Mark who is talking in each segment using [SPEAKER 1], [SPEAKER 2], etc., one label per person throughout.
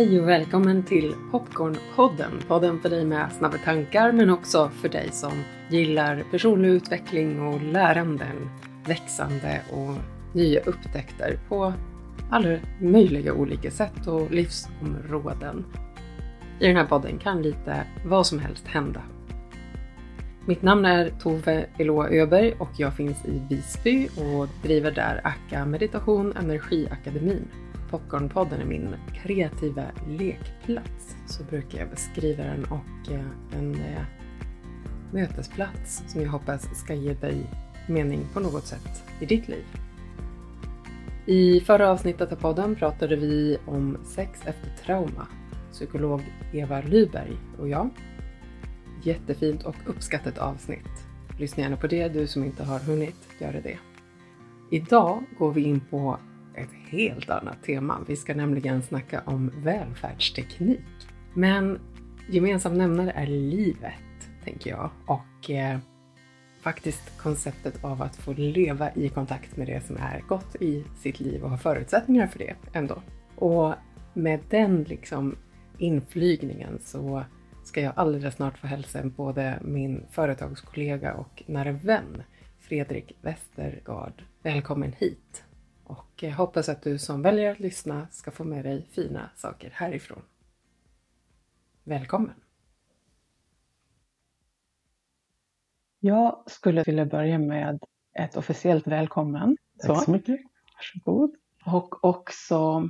[SPEAKER 1] Hej och välkommen till Popcornpodden. Podden för dig med snabba tankar men också för dig som gillar personlig utveckling och läranden, växande och nya upptäckter på alla möjliga olika sätt och livsområden. I den här podden kan lite vad som helst hända. Mitt namn är Tove Eloa Öberg och jag finns i Visby och driver där Akka Meditation Energiakademin. Popcornpodden är min kreativa lekplats, så brukar jag beskriva den och eh, en eh, mötesplats som jag hoppas ska ge dig mening på något sätt i ditt liv. I förra avsnittet av podden pratade vi om sex efter trauma. Psykolog Eva Lyberg och jag. Jättefint och uppskattat avsnitt. Lyssna gärna på det, du som inte har hunnit göra det. Idag går vi in på ett helt annat tema. Vi ska nämligen snacka om välfärdsteknik. Men gemensam nämnare är livet, tänker jag. Och eh, faktiskt konceptet av att få leva i kontakt med det som är gott i sitt liv och ha förutsättningar för det ändå. Och med den liksom inflygningen så ska jag alldeles snart få hälsa både min företagskollega och nära vän Fredrik Westergaard välkommen hit. Och jag hoppas att du som väljer att lyssna ska få med dig fina saker härifrån. Välkommen!
[SPEAKER 2] Jag skulle vilja börja med ett officiellt välkommen.
[SPEAKER 3] Tack så mycket.
[SPEAKER 2] Varsågod. Och också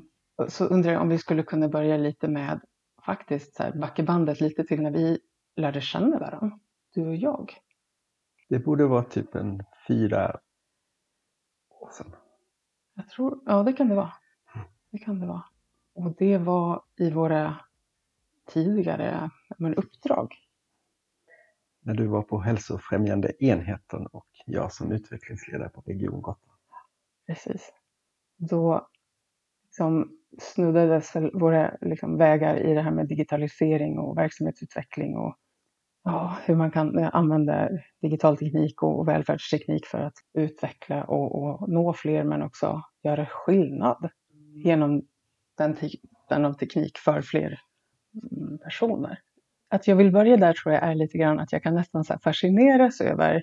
[SPEAKER 2] så undrar jag om vi skulle kunna börja lite med faktiskt så här, backa bandet lite till när vi lärde känna varandra, du och jag.
[SPEAKER 3] Det borde vara typ en fyra år sedan.
[SPEAKER 2] Jag tror, ja det kan det vara. Det kan det vara. Och det var i våra tidigare men, uppdrag.
[SPEAKER 3] När du var på hälsofrämjande enheten och jag som utvecklingsledare på Region Gotland.
[SPEAKER 2] Precis. Då liksom, snuddades våra liksom, vägar i det här med digitalisering och verksamhetsutveckling och ja, hur man kan eh, använda digital teknik och välfärdsteknik för att utveckla och, och nå fler men också göra skillnad genom den typen av teknik för fler mm, personer. Att jag vill börja där tror jag är lite grann att jag kan nästan så fascineras över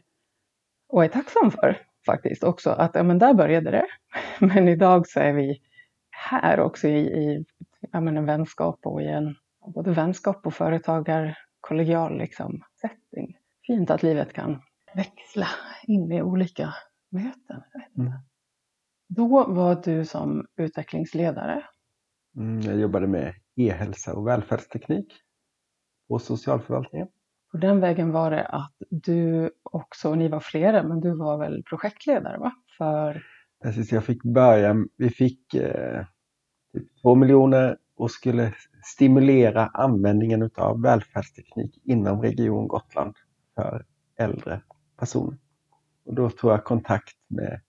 [SPEAKER 2] och är tacksam för faktiskt också att ja, men där började det. Men idag så är vi här också i, i ja, men en vänskap och i en både vänskap och företagar kollegial liksom, setting. Fint att livet kan växla in i olika möten. Mm. Då var du som utvecklingsledare.
[SPEAKER 3] Mm, jag jobbade med e-hälsa och välfärdsteknik på socialförvaltningen.
[SPEAKER 2] På den vägen var det att du också, ni var flera, men du var väl projektledare va? För...
[SPEAKER 3] Precis, jag fick börja, vi fick eh, typ två miljoner och skulle stimulera användningen av välfärdsteknik inom Region Gotland för äldre personer. Och då tog jag kontakt med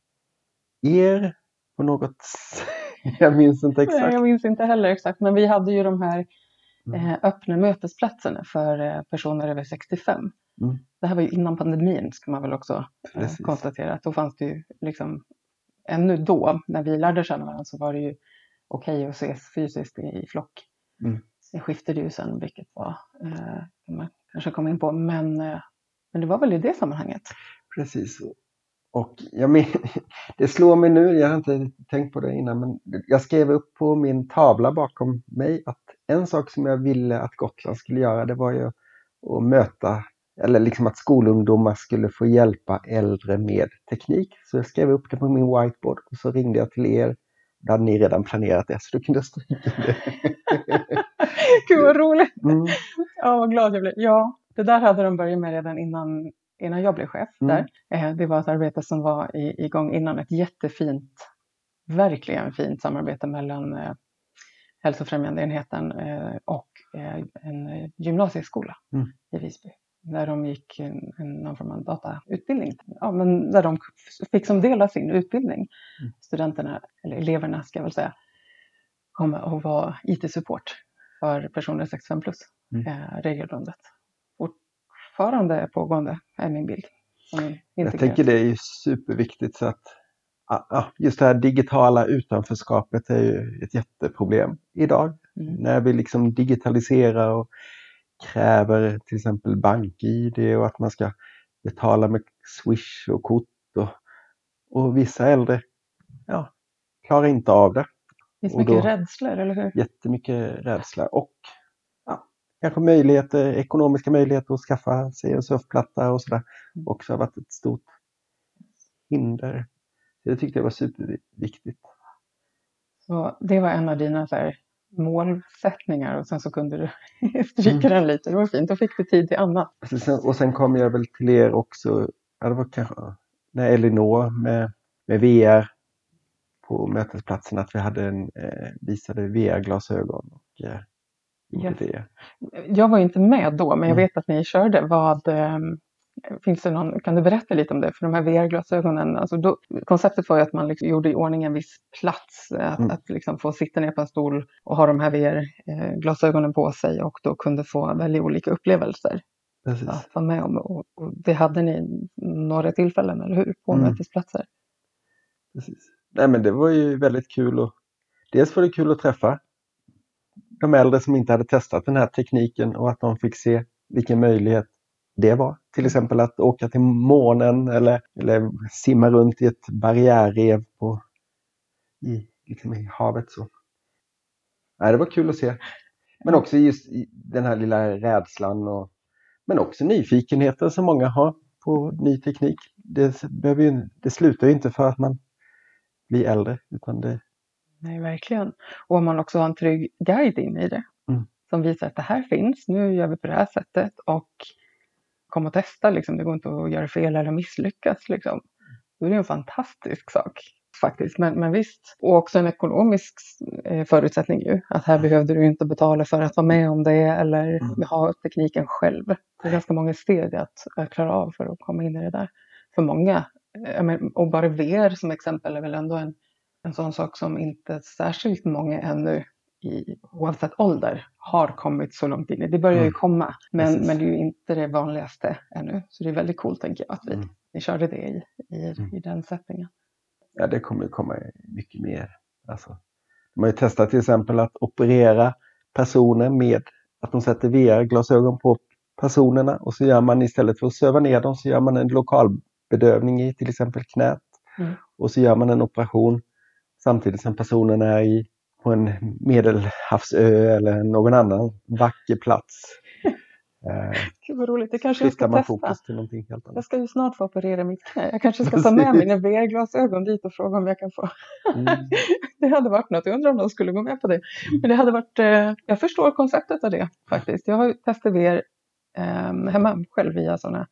[SPEAKER 3] er på något Jag minns inte exakt.
[SPEAKER 2] Nej, jag minns inte heller exakt, men vi hade ju de här mm. eh, öppna mötesplatserna för eh, personer över 65. Mm. Det här var ju innan pandemin ska man väl också eh, konstatera. Att då fanns det ju liksom, ännu då, när vi lärde känna varandra, så var det ju okej okay att ses fysiskt i, i flock. Mm. Det skiftade ju sen vilket var, eh, man kanske komma in på, men, eh, men det var väl i det sammanhanget.
[SPEAKER 3] Precis. Och jag men, det slår mig nu, jag har inte tänkt på det innan, men jag skrev upp på min tavla bakom mig att en sak som jag ville att Gotland skulle göra det var ju att möta, eller liksom att skolungdomar skulle få hjälpa äldre med teknik. Så jag skrev upp det på min whiteboard och så ringde jag till er då hade ni redan planerat det, så du kunde stryka det.
[SPEAKER 2] Gud vad roligt! Mm. Ja, vad glad jag blev. Ja, det där hade de börjat med redan innan, innan jag blev chef mm. där. Eh, det var ett arbete som var igång innan ett jättefint, verkligen fint samarbete mellan eh, hälsofrämjande enheten eh, och en gymnasieskola mm. i Visby när de gick en, en, någon form av datautbildning. Ja, men där de fick som del av sin utbildning, mm. studenterna, eller eleverna ska jag väl säga, komma och vara IT-support för personer 65 plus mm. eh, regelbundet. Fortfarande pågående är min bild.
[SPEAKER 3] Jag tänker det är superviktigt så att just det här digitala utanförskapet är ju ett jätteproblem idag.
[SPEAKER 2] Mm.
[SPEAKER 3] När vi liksom digitaliserar och kräver till exempel bank-id och att man ska betala med Swish och kort. Och, och vissa äldre ja, klarar inte av det.
[SPEAKER 2] Det finns
[SPEAKER 3] Och
[SPEAKER 2] mycket
[SPEAKER 3] då-
[SPEAKER 2] rädslor, eller hur?
[SPEAKER 3] Jättemycket rädsla och ja, kanske möjligheter, ekonomiska möjligheter att skaffa sig en surfplatta och sådär.
[SPEAKER 2] Mm.
[SPEAKER 3] Också har varit ett stort hinder. Det tyckte jag var superviktigt.
[SPEAKER 2] Så det var en av dina så här, målsättningar och sen så kunde du stryka den lite. Det var fint. Då fick du tid till annat.
[SPEAKER 3] Så sen, och sen kom jag väl till er också, ja, det var kanske när Elinor med, med VR på mötesplatsen att vi hade en, eh, visade VR-glasögon och eh,
[SPEAKER 2] Yes.
[SPEAKER 3] det.
[SPEAKER 2] Jag var inte med då, men jag
[SPEAKER 3] Mm.
[SPEAKER 2] vet att ni körde. Vad, eh, finns det någon, kan du berätta lite om det? För de här VR-glasögonen, alltså då, konceptet var ju att man liksom gjorde i ordning en viss plats. Att,
[SPEAKER 3] Mm.
[SPEAKER 2] att liksom få sitta ner på en stol och ha de här VR-glasögonen på sig och då kunde få väldigt olika upplevelser
[SPEAKER 3] Precis.
[SPEAKER 2] att vara med om. Och, och det hade ni några tillfällen, eller hur? På
[SPEAKER 3] Mm.
[SPEAKER 2] mötesplatser.
[SPEAKER 3] Precis. Nej men det var ju väldigt kul och dels var det kul att träffa de äldre som inte hade testat den här tekniken och att de fick se vilken möjlighet det var. Till exempel att åka till månen eller, eller simma runt i ett barriärrev på, i, liksom i havet. Så. Nej, det var kul att se. Men också just den här lilla rädslan och men också nyfikenheten som många har på ny teknik. Det, behöver ju, det slutar ju inte för att man blir äldre utan det,
[SPEAKER 2] Nej, verkligen. Och om man också har en trygg guide in i det.
[SPEAKER 3] Mm.
[SPEAKER 2] Som visar att det här finns, nu gör vi på det här sättet och kom och testa, liksom. det går inte att göra fel eller misslyckas. Liksom. Då är det en fantastisk sak faktiskt. Men, men visst, och också en ekonomisk eh, förutsättning ju. Att här behövde du inte betala för att vara med om det eller
[SPEAKER 3] Mm.
[SPEAKER 2] ha tekniken själv. Det är ganska många steg att, att klara av för att komma in i det där. För många, eh, men, och bara VR som exempel är väl ändå en en sån sak som inte särskilt många ännu i, oavsett ålder har kommit så långt in. Det börjar ju
[SPEAKER 3] Mm.
[SPEAKER 2] komma, men,
[SPEAKER 3] Precis.
[SPEAKER 2] men det är ju inte det vanligaste ännu. Så det är väldigt coolt tänker jag att vi,
[SPEAKER 3] Mm.
[SPEAKER 2] vi körde det i, i,
[SPEAKER 3] Mm.
[SPEAKER 2] i den sättningen.
[SPEAKER 3] ja, det kommer ju komma mycket mer. Alltså, de har ju testat till exempel att operera personer med att de sätter VR-glasögon på personerna och så gör man istället för att söva ner dem så gör man en lokalbedövning i till exempel knät.
[SPEAKER 2] Mm.
[SPEAKER 3] Och så gör man en operation samtidigt som personen är i, på en medelhavsö eller någon annan vacker plats. Eh,
[SPEAKER 2] Gud vad roligt, det kanske jag ska
[SPEAKER 3] man
[SPEAKER 2] testa.
[SPEAKER 3] fokus till någonting helt annat.
[SPEAKER 2] Jag ska ju snart få operera mitt knä. Jag kanske ska ta med mina VR-glasögon dit och fråga om jag kan få.
[SPEAKER 3] Mm.
[SPEAKER 2] Det hade varit något. Jag undrar om de skulle gå med på det. Men det hade varit, eh, jag förstår konceptet av det faktiskt. Jag har testat VR eh, hemma själv via sådana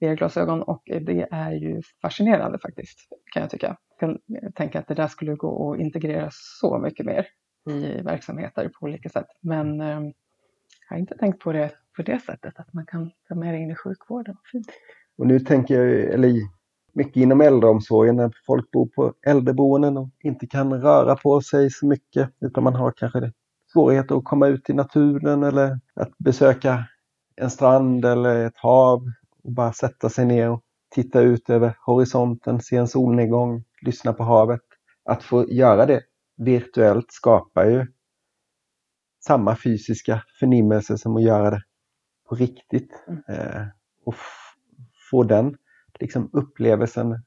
[SPEAKER 2] VR-glasögon och det är ju fascinerande faktiskt kan jag tycka. Jag kan tänka att det där skulle gå att integrera så mycket mer i verksamheter på olika sätt. Men eh, jag har inte tänkt på det på det sättet att man kan ta med det in i sjukvården. Fint.
[SPEAKER 3] Och nu tänker jag, eller mycket inom äldreomsorgen när folk bor på äldreboenden och inte kan röra på sig så mycket utan man har kanske svårigheter att komma ut i naturen eller att besöka en strand eller ett hav och bara sätta sig ner och titta ut över horisonten, se en solnedgång, lyssna på havet. Att få göra det virtuellt skapar ju samma fysiska förnimmelse som att göra det på riktigt.
[SPEAKER 2] Mm.
[SPEAKER 3] Eh, och få den liksom, upplevelsen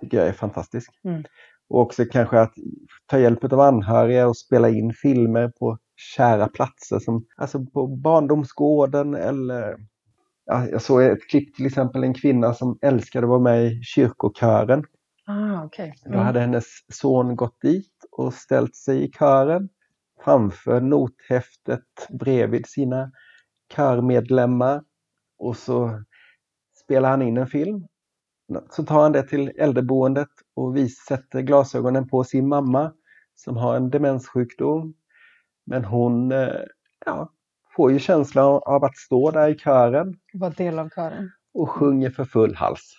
[SPEAKER 3] tycker jag är fantastisk.
[SPEAKER 2] Mm.
[SPEAKER 3] Och också kanske att ta hjälp av anhöriga och spela in filmer på kära platser som alltså på barndomsgården eller jag såg ett klipp till exempel en kvinna som älskade att vara med i kyrkokören.
[SPEAKER 2] Ah, okej.
[SPEAKER 3] Då hade hennes son gått dit och ställt sig i kören framför nothäftet bredvid sina körmedlemmar. Och så spelar han in en film. Så tar han det till äldreboendet och vis sätter glasögonen på sin mamma som har en demenssjukdom. Men hon eh, ja, får ju känslan av att stå där i kören
[SPEAKER 2] Var del av kören.
[SPEAKER 3] och sjunger för full hals.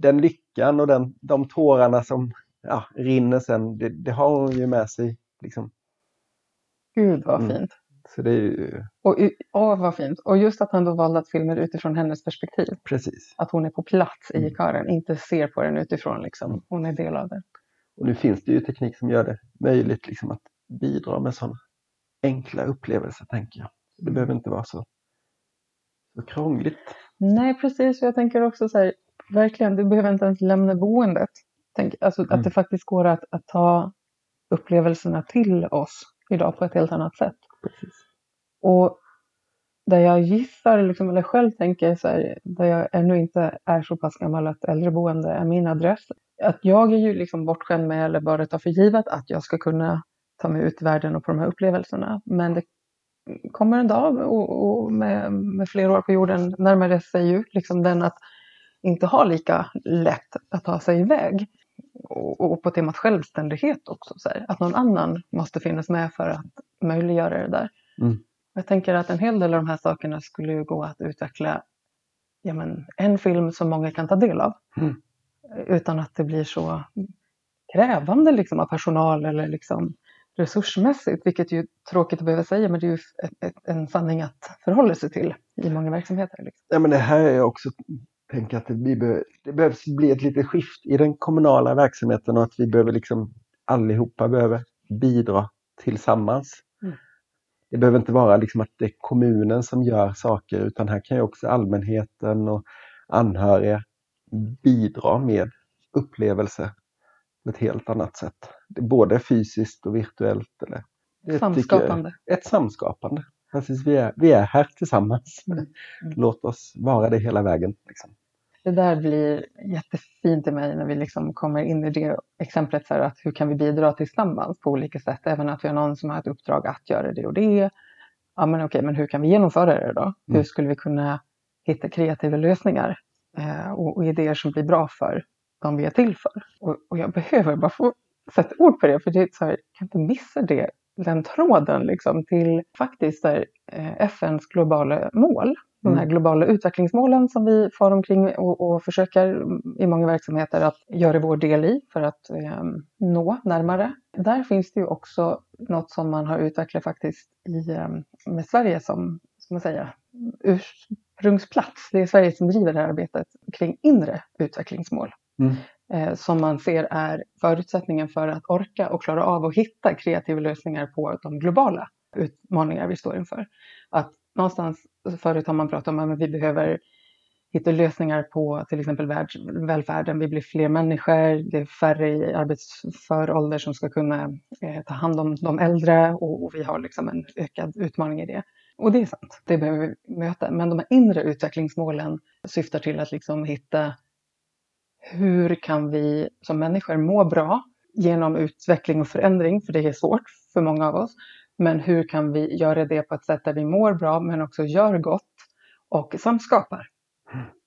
[SPEAKER 3] Den lyckan och den, de tårarna som ja, rinner sen, det, det har hon ju med sig. Liksom.
[SPEAKER 2] Gud vad
[SPEAKER 3] Mm.
[SPEAKER 2] fint.
[SPEAKER 3] Så det är ju
[SPEAKER 2] Och, åh, vad fint. Och just att han då valde att filma utifrån hennes perspektiv.
[SPEAKER 3] precis.
[SPEAKER 2] Att hon är på plats i
[SPEAKER 3] Mm.
[SPEAKER 2] kören, inte ser på den utifrån. Liksom. Hon är del av den.
[SPEAKER 3] Och nu finns det ju teknik som gör det möjligt liksom, att bidra med sådana enkla upplevelser tänker jag. Det behöver inte vara så, så krångligt.
[SPEAKER 2] Nej, precis. Jag tänker också så här, verkligen, du behöver inte ens lämna boendet. Tänk, alltså
[SPEAKER 3] Mm.
[SPEAKER 2] att det faktiskt går att, att ta upplevelserna till oss idag på ett helt annat sätt.
[SPEAKER 3] Precis.
[SPEAKER 2] Och där jag gissar, liksom, eller själv tänker så här, där jag ännu inte är så pass gammal att äldreboende är min adress. Att jag är ju liksom bortskämd med, eller bara tar för givet, att jag ska kunna ta mig ut i världen och på de här upplevelserna. Men det kommer en dag och, och med, med fler år på jorden närmare sig ju liksom den att inte ha lika lätt att ta sig iväg. Och, och på temat självständighet också, så här, att någon annan måste finnas med för att möjliggöra det där.
[SPEAKER 3] Mm.
[SPEAKER 2] Jag tänker att en hel del av de här sakerna skulle ju gå att utveckla ja, men, en film som många kan ta del av.
[SPEAKER 3] Mm.
[SPEAKER 2] Utan att det blir så krävande liksom, av personal eller liksom, resursmässigt. Vilket ju är tråkigt att behöva säga men det är ju en sanning att förhålla sig till i många verksamheter. Liksom.
[SPEAKER 3] Ja, men det här är också tänker att det, behöver, det behövs bli ett litet skift i den kommunala verksamheten och att vi behöver liksom allihopa behöver bidra tillsammans.
[SPEAKER 2] Mm.
[SPEAKER 3] Det behöver inte vara liksom att det är kommunen som gör saker utan här kan ju också allmänheten och anhöriga bidra med upplevelser på ett helt annat sätt. Det är både fysiskt och virtuellt. Eller, det tycker jag-
[SPEAKER 2] Samskapande.
[SPEAKER 3] ett samskapande. Precis, vi, är, vi är här tillsammans.
[SPEAKER 2] Mm.
[SPEAKER 3] Låt oss vara det hela vägen. Liksom.
[SPEAKER 2] Det där blir jättefint i mig när vi liksom kommer in i det exemplet. Så här, att hur kan vi bidra tillsammans på olika sätt? Även att vi har någon som har ett uppdrag att göra det och det. Ja, men okej, men hur kan vi genomföra det då? Hur
[SPEAKER 3] Mm.
[SPEAKER 2] skulle vi kunna hitta kreativa lösningar eh, och, och idéer som blir bra för de vi är till för? Och, och jag behöver bara få sätta ord på det, för det är så här, jag kan inte missa det, den tråden liksom till faktiskt här, eh, FNs globala mål de här
[SPEAKER 3] Mm.
[SPEAKER 2] globala utvecklingsmålen som vi far omkring och, och försöker i många verksamheter att göra vår del i för att eh, nå närmare. Där finns det ju också något som man har utvecklat faktiskt i, eh, med Sverige som, ska man säga, ursprungsplats. Det är Sverige som driver det här arbetet kring inre utvecklingsmål.
[SPEAKER 3] Mm.
[SPEAKER 2] Eh, som man ser är förutsättningen för att orka och klara av att hitta kreativa lösningar på de globala utmaningar vi står inför. Att någonstans förut har man pratat om att vi behöver hitta lösningar på till exempel välfärden. Vi blir fler människor, det är färre i arbetsför ålder som ska kunna eh, ta hand om de äldre och, och vi har liksom en ökad utmaning i det. Och det är sant, det behöver vi möta. Men de här inre utvecklingsmålen syftar till att liksom hitta hur kan vi som människor må bra genom utveckling och förändring, för det är svårt för många av oss. Men hur kan vi göra det på ett sätt där vi mår bra men också gör gott och samskapar?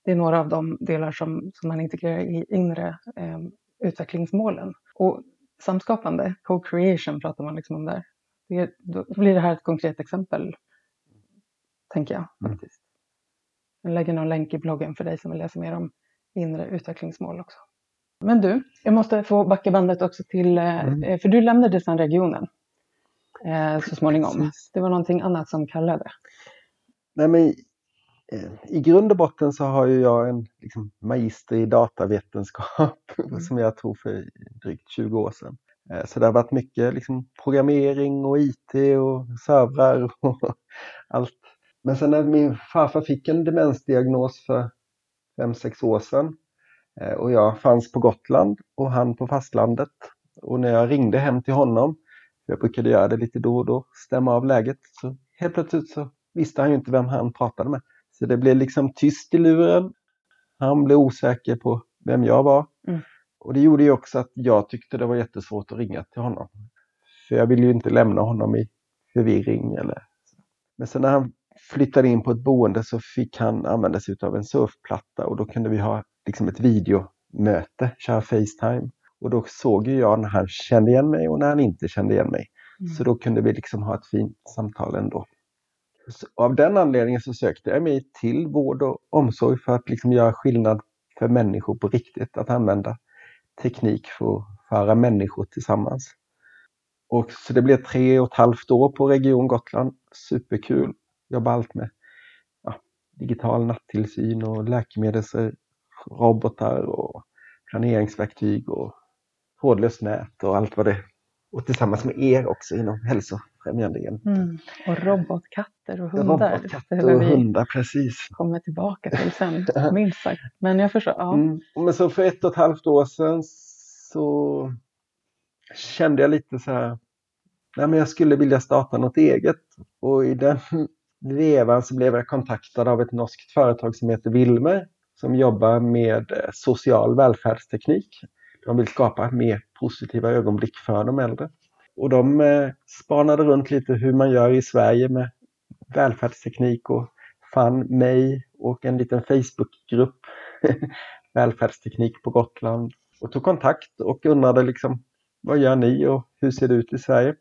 [SPEAKER 2] Det är några av de delar som, som man integrerar i inre eh, utvecklingsmålen. Och samskapande, co-creation pratar man liksom om där. Det, då blir det här ett konkret exempel, tänker jag
[SPEAKER 3] Mm.
[SPEAKER 2] faktiskt. Jag lägger någon länk i bloggen för dig som vill läsa mer om inre utvecklingsmål också. Men du, jag måste få backa bandet också till, eh,
[SPEAKER 3] Mm.
[SPEAKER 2] för du lämnade sedan regionen eh, så småningom.
[SPEAKER 3] Precis.
[SPEAKER 2] Det var någonting annat som kallade.
[SPEAKER 3] Nej, men, eh, I grund och botten så har ju jag en liksom, magister i datavetenskap
[SPEAKER 2] Mm.
[SPEAKER 3] som jag tog för drygt 20 år sedan. Eh, Så det har varit mycket liksom, programmering och IT och servrar och allt. Men sen när min farfar fick en demensdiagnos för 5-6 år sedan eh, och jag fanns på Gotland och han på fastlandet. Och när jag ringde hem till honom, jag brukade göra det lite då och då, stämma av läget, så helt plötsligt så visste han ju inte vem han pratade med. Så det blev liksom tyst i luren. Han blev osäker på vem jag var.
[SPEAKER 2] Mm.
[SPEAKER 3] Och det gjorde ju också att jag tyckte det var jättesvårt att ringa till honom. För jag ville ju inte lämna honom i förvirring eller Men sen när han flyttade in på ett boende så fick han använda sig av en surfplatta och då kunde vi ha liksom ett videomöte, köra Facetime. Och då såg jag när han kände igen mig och när han inte kände igen mig.
[SPEAKER 2] Mm.
[SPEAKER 3] Så då kunde vi liksom ha ett fint samtal ändå. Så av den anledningen så sökte jag mig till vård och omsorg för att liksom göra skillnad för människor på riktigt. Att använda teknik för att föra människor tillsammans. Och så det blev tre och ett halvt år på Region Gotland. Superkul. Jobba allt med ja, digital nattillsyn och läkemedelsrobotar och planeringsverktyg och trådlöst nät och allt vad det och tillsammans med er också inom hälsofrämjande.
[SPEAKER 2] Mm. Och robotkatter och hundar.
[SPEAKER 3] Robotkatter och hundar, precis.
[SPEAKER 2] kommer tillbaka till sen, minst sagt. Men jag förstår. Ja. Mm.
[SPEAKER 3] Men så för ett och ett halvt år sedan så kände jag lite så här, nej men jag skulle vilja starta något eget. Och i den vevan så blev jag kontaktad av ett norskt företag som heter Wilmer som jobbar med eh, social välfärdsteknik. De vill skapa mer positiva ögonblick för de äldre. Och de eh, spanade runt lite hur man gör i Sverige med välfärdsteknik och fann mig och en liten Facebookgrupp välfärdsteknik på Gotland och tog kontakt och undrade liksom vad gör ni och hur ser det ut i Sverige?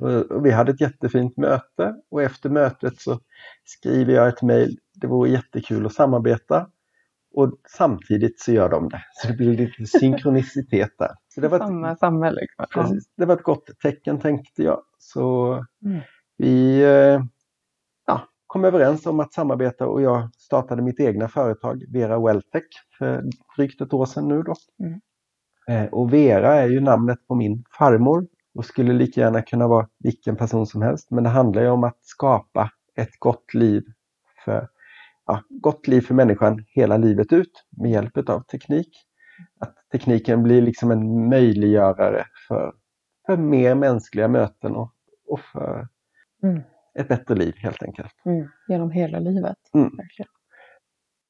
[SPEAKER 3] Och vi hade ett jättefint möte och efter mötet så skriver jag ett mejl. Det vore jättekul att samarbeta. Och samtidigt så gör de det. Så det blir lite synkronicitet där. Så
[SPEAKER 2] det var Samma ett, samhälle. Liksom.
[SPEAKER 3] Precis, det var ett gott tecken tänkte jag. Så mm. vi eh, ja, kom överens om att samarbeta och jag startade mitt egna företag Vera Welltech för drygt ett år sedan nu då. Mm. Eh, och Vera är ju namnet på min farmor och skulle lika gärna kunna vara vilken person som helst. Men det handlar ju om att skapa ett gott liv för, ja, gott liv för människan hela livet ut med hjälp av teknik. Att tekniken blir liksom en möjliggörare för, för mer mänskliga möten och, och för mm. ett bättre liv helt enkelt.
[SPEAKER 2] Mm. Genom hela livet. Mm. Verkligen.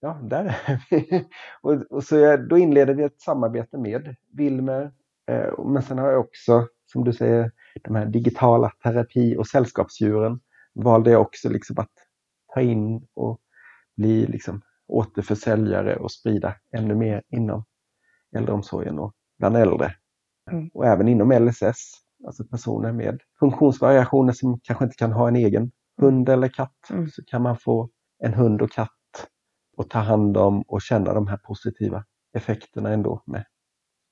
[SPEAKER 3] Ja, där är vi. och, och så då inleder vi ett samarbete med Wilmer. Eh, men sen har jag också som du säger, de här digitala terapi och sällskapsdjuren valde jag också liksom att ta in och bli liksom återförsäljare och sprida ännu mer inom äldreomsorgen och bland äldre. Mm. Och även inom LSS, alltså personer med funktionsvariationer som kanske inte kan ha en egen hund eller katt. Mm. Så kan man få en hund och katt och ta hand om och känna de här positiva effekterna ändå med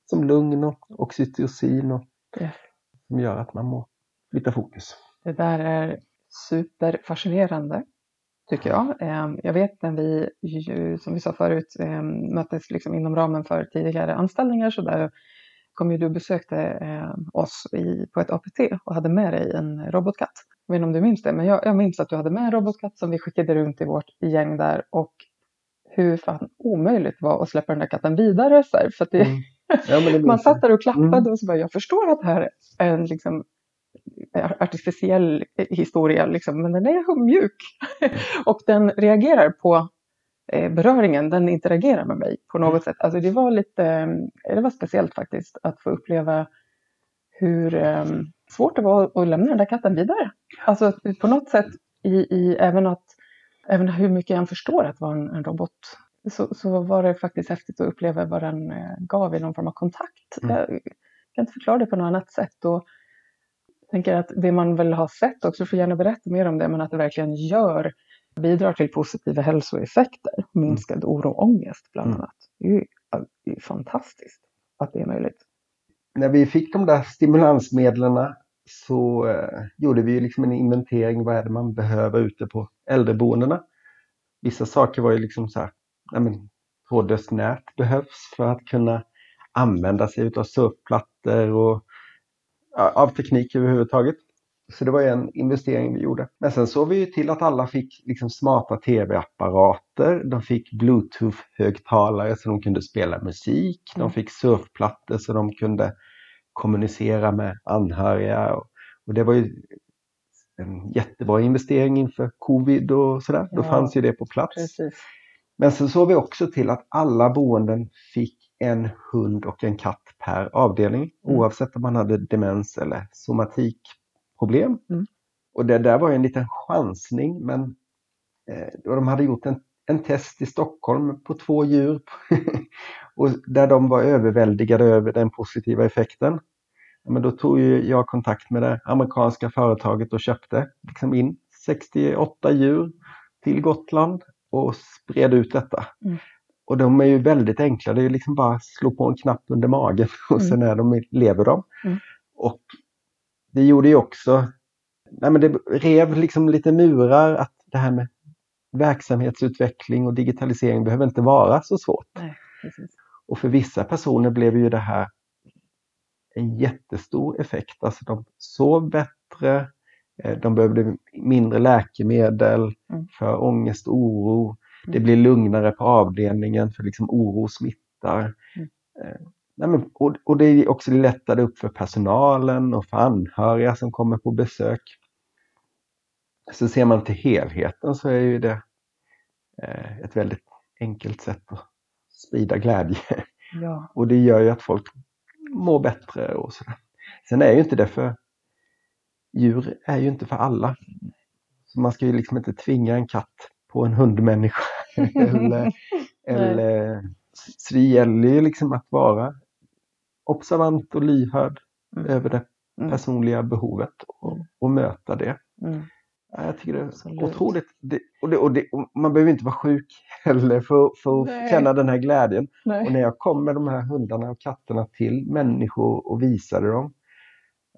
[SPEAKER 3] som lugn och oxytocin och yes som gör att man må flytta fokus.
[SPEAKER 2] Det där är superfascinerande tycker jag. Ehm, jag vet när vi, som vi sa förut, ehm, möttes liksom inom ramen för tidigare anställningar så där kom ju du och besökte ehm, oss i, på ett APT och hade med dig en robotkatt. Jag vet inte om du minns det, men jag, jag minns att du hade med en robotkatt som vi skickade runt i vårt gäng där och hur fan omöjligt var att släppa den där katten vidare. Så för det, mm. Ja, man satt där och klappade mm. och så bara, jag förstår att det här är en liksom, artificiell historia, liksom, men den är mjuk. och den reagerar på eh, beröringen, den interagerar med mig på något mm. sätt. Alltså det var lite, eh, det var speciellt faktiskt att få uppleva hur eh, svårt det var att lämna den där katten vidare. Alltså på något sätt i, i även att, även hur mycket jag förstår att vara en, en robot så, så var det faktiskt häftigt att uppleva vad den eh, gav i någon form av kontakt. Mm. Jag kan inte förklara det på något annat sätt. Och jag tänker att det man väl har sett också, får gärna berätta mer om det, men att det verkligen gör, bidrar till positiva hälsoeffekter, minskad mm. oro och ångest bland mm. annat. Det är ju det är fantastiskt att det är möjligt.
[SPEAKER 3] När vi fick de där stimulansmedlen så eh, gjorde vi liksom en inventering, vad är det man behöver ute på äldreboendena? Vissa saker var ju liksom så här, ja, men, trådlöst nät behövs för att kunna använda sig av surfplattor och ja, av teknik överhuvudtaget. Så det var en investering vi gjorde. Men sen såg vi ju till att alla fick liksom smarta tv-apparater. De fick bluetooth-högtalare så de kunde spela musik. De mm. fick surfplattor så de kunde kommunicera med anhöriga. Och det var ju en jättebra investering inför covid och sådär. Då fanns ju det på plats. Precis. Men sen såg vi också till att alla boenden fick en hund och en katt per avdelning mm. oavsett om man hade demens eller somatikproblem. Mm. Och det där var en liten chansning men eh, de hade gjort en, en test i Stockholm på två djur och där de var överväldigade över den positiva effekten. Men då tog jag kontakt med det amerikanska företaget och köpte liksom in 68 djur till Gotland och spred ut detta. Mm. Och de är ju väldigt enkla, det är liksom bara att slå på en knapp under magen och mm. sen är de, lever de. Mm. Och det gjorde ju också, nej men det rev liksom lite murar att det här med verksamhetsutveckling och digitalisering behöver inte vara så svårt. Nej, och för vissa personer blev ju det här en jättestor effekt. Alltså de sov bättre, de behövde mindre läkemedel
[SPEAKER 2] Mm.
[SPEAKER 3] för ångest och oro. Det
[SPEAKER 2] Mm.
[SPEAKER 3] blir lugnare på avdelningen för liksom oro smittar.
[SPEAKER 2] Mm.
[SPEAKER 3] Eh, Nej, och, och det är också lättare upp för personalen och för anhöriga som kommer på besök. Så ser man till helheten så är ju det eh, ett väldigt enkelt sätt att sprida glädje.
[SPEAKER 2] Ja.
[SPEAKER 3] Och det gör ju att folk mår bättre och sådär. Sen är ju inte det för djur är ju inte för alla. Så man ska ju liksom inte tvinga en katt på en hundmänniska. eller, eller, så det gäller ju liksom att vara observant och lyhörd
[SPEAKER 2] Mm.
[SPEAKER 3] över det
[SPEAKER 2] Mm.
[SPEAKER 3] personliga behovet och, och möta det.
[SPEAKER 2] Mm.
[SPEAKER 3] Ja, jag tycker det är
[SPEAKER 2] Absolut.
[SPEAKER 3] otroligt. Det, och det, och det, och man behöver inte vara sjuk heller för, för att
[SPEAKER 2] Nej.
[SPEAKER 3] känna den här glädjen. Och
[SPEAKER 2] Nej.
[SPEAKER 3] när jag kom med de här hundarna och katterna till människor och visade dem.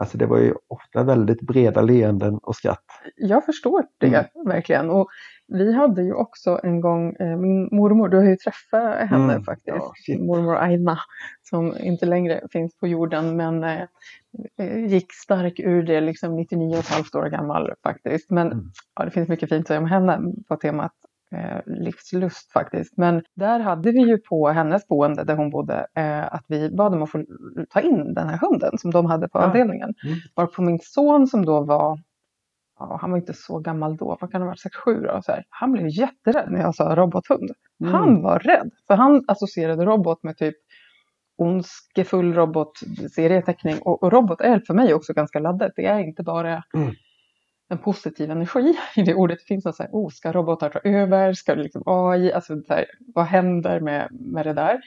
[SPEAKER 3] Alltså det var ju ofta väldigt breda leenden och skratt.
[SPEAKER 2] Jag förstår det
[SPEAKER 3] Mm.
[SPEAKER 2] verkligen. Och vi hade ju också en gång, eh, min mormor, du har ju träffat henne
[SPEAKER 3] Mm.
[SPEAKER 2] faktiskt.
[SPEAKER 3] Ja,
[SPEAKER 2] mormor Aina som inte längre finns på jorden men eh, eh, gick stark ur det liksom 99 och ett halvt år gammal faktiskt. Men
[SPEAKER 3] Mm.
[SPEAKER 2] ja, det finns mycket fint att säga om henne på temat eh, livslust faktiskt. Men där hade vi ju på hennes boende där hon bodde eh, att vi bad dem att få ta in den här hunden som de hade på
[SPEAKER 3] Ja.
[SPEAKER 2] avdelningen.
[SPEAKER 3] Mm.
[SPEAKER 2] Varpå min son som då var Ja, han var inte så gammal då, vad kan det ha varit, 6-7 då? Så här. Han blev jätterädd när jag sa robothund.
[SPEAKER 3] Mm.
[SPEAKER 2] Han var rädd, för han associerade robot med typ ondskefull robot, serieteckning. Och, och robot är för mig också ganska laddat. Det är inte bara
[SPEAKER 3] Mm.
[SPEAKER 2] En positiv energi i det ordet. Det finns något så här, oh, ska robotar ta över? Ska det liksom AI? Alltså, så här, vad händer med, med det där?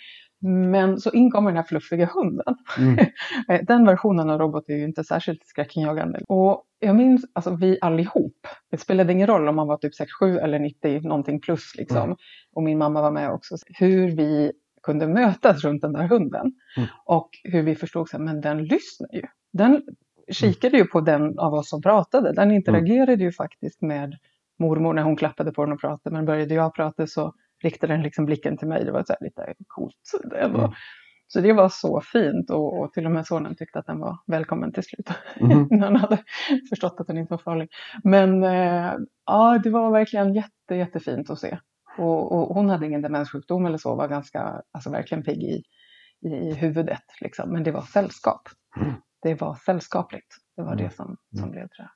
[SPEAKER 2] Men så inkommer den här fluffiga hunden.
[SPEAKER 3] Mm.
[SPEAKER 2] Eh, Den versionen av robot är ju inte särskilt skräckinjagande. Och jag minns, alltså vi allihop, det spelade ingen roll om man var typ 6-7 eller 90 någonting plus liksom.
[SPEAKER 3] Mm.
[SPEAKER 2] Och min mamma var med också. Hur vi kunde mötas runt den där hunden.
[SPEAKER 3] Mm.
[SPEAKER 2] Och hur vi förstod så här, men den lyssnar ju. Den kikade ju på den av oss som pratade. Den interagerade ju faktiskt med mormor när hon klappade på den och pratade. Men började jag prata så riktade den liksom blicken till mig. Det var så här lite coolt. ändå.
[SPEAKER 3] Mm.
[SPEAKER 2] Så det var så fint och, och till och med sonen tyckte att den var välkommen till slut.
[SPEAKER 3] Mhm.
[SPEAKER 2] när han hade förstått att den inte var farlig. Men eh, ja, det var verkligen jätte, jättefint att se. Och, och hon hade ingen demenssjukdom eller så, var ganska, alltså verkligen pigg i, i, i huvudet. Liksom. Men det var sällskap.
[SPEAKER 3] Mm.
[SPEAKER 2] Det var sällskapligt. Det var
[SPEAKER 3] Mm.
[SPEAKER 2] det som, som
[SPEAKER 3] Mm.
[SPEAKER 2] blev det.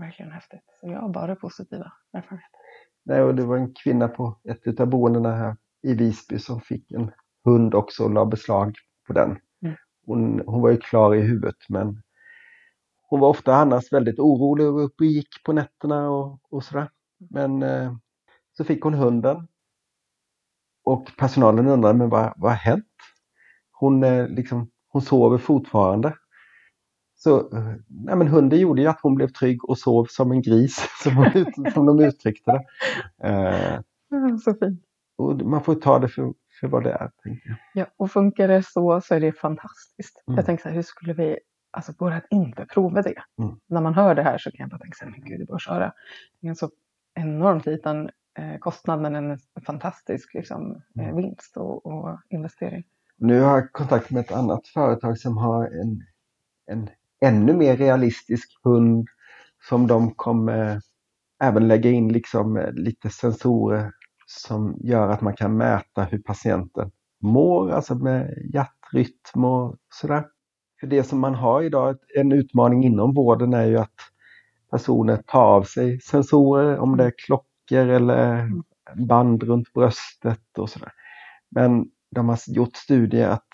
[SPEAKER 2] Verkligen häftigt. Så jag har bara positiva erfarenheter.
[SPEAKER 3] Nej, och det var en kvinna på ett av boendena här i Visby som fick en hund också och la beslag på den.
[SPEAKER 2] Mm.
[SPEAKER 3] Hon, hon var ju klar i huvudet men hon var ofta annars väldigt orolig och uppe och gick på nätterna och, och sådär. Men eh, så fick hon hunden. Och personalen undrade, men vad, vad har hänt? Hon, eh, liksom, hon sover fortfarande. Så eh, nej, men hunden gjorde ju att hon blev trygg och sov som en gris, som, hon som de uttryckte det. Eh,
[SPEAKER 2] Mm, Så fint.
[SPEAKER 3] och man får ta det för, för vad det är.
[SPEAKER 2] Ja, och funkar det så så är det fantastiskt.
[SPEAKER 3] Mm.
[SPEAKER 2] Jag tänker så här, hur skulle vi, alltså att inte prova det.
[SPEAKER 3] Mm.
[SPEAKER 2] När man hör det här så kan jag bara tänka så här, men gud, det bör köra. Det är en så enormt liten eh, kostnad men en fantastisk liksom, eh,
[SPEAKER 3] Mm.
[SPEAKER 2] vinst och, och investering.
[SPEAKER 3] Nu har jag kontakt med ett annat företag som har en, en ännu mer realistisk hund som de kommer även lägga in liksom eh, lite sensorer som gör att man kan mäta hur patienten mår, alltså med hjärtrytm och sådär. För det som man har idag, en utmaning inom vården är ju att personer tar av sig sensorer, om det är klockor eller band runt bröstet och sådär. Men de har gjort studier att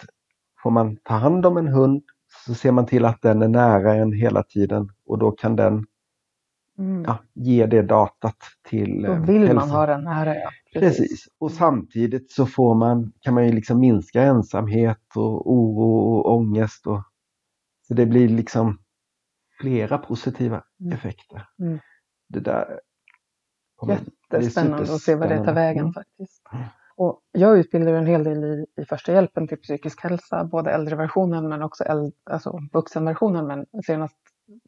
[SPEAKER 3] får man ta hand om en hund så ser man till att den är nära en hela tiden och då kan den
[SPEAKER 2] Mm.
[SPEAKER 3] ja, ge det datat till
[SPEAKER 2] Då
[SPEAKER 3] eh,
[SPEAKER 2] vill man
[SPEAKER 3] hälso-
[SPEAKER 2] ha den nära. Ja.
[SPEAKER 3] Precis. Och samtidigt så får man, kan man ju liksom minska ensamhet och oro och ångest. Och, så det blir liksom flera positiva
[SPEAKER 2] Mm.
[SPEAKER 3] effekter.
[SPEAKER 2] Mm.
[SPEAKER 3] Det där kommer- det är
[SPEAKER 2] Jättespännande att se vad det tar vägen
[SPEAKER 3] Mm.
[SPEAKER 2] faktiskt. Och jag utbildar en hel del i, i första hjälpen till psykisk hälsa, både äldreversionen men också äld, alltså vuxenversionen. Men senast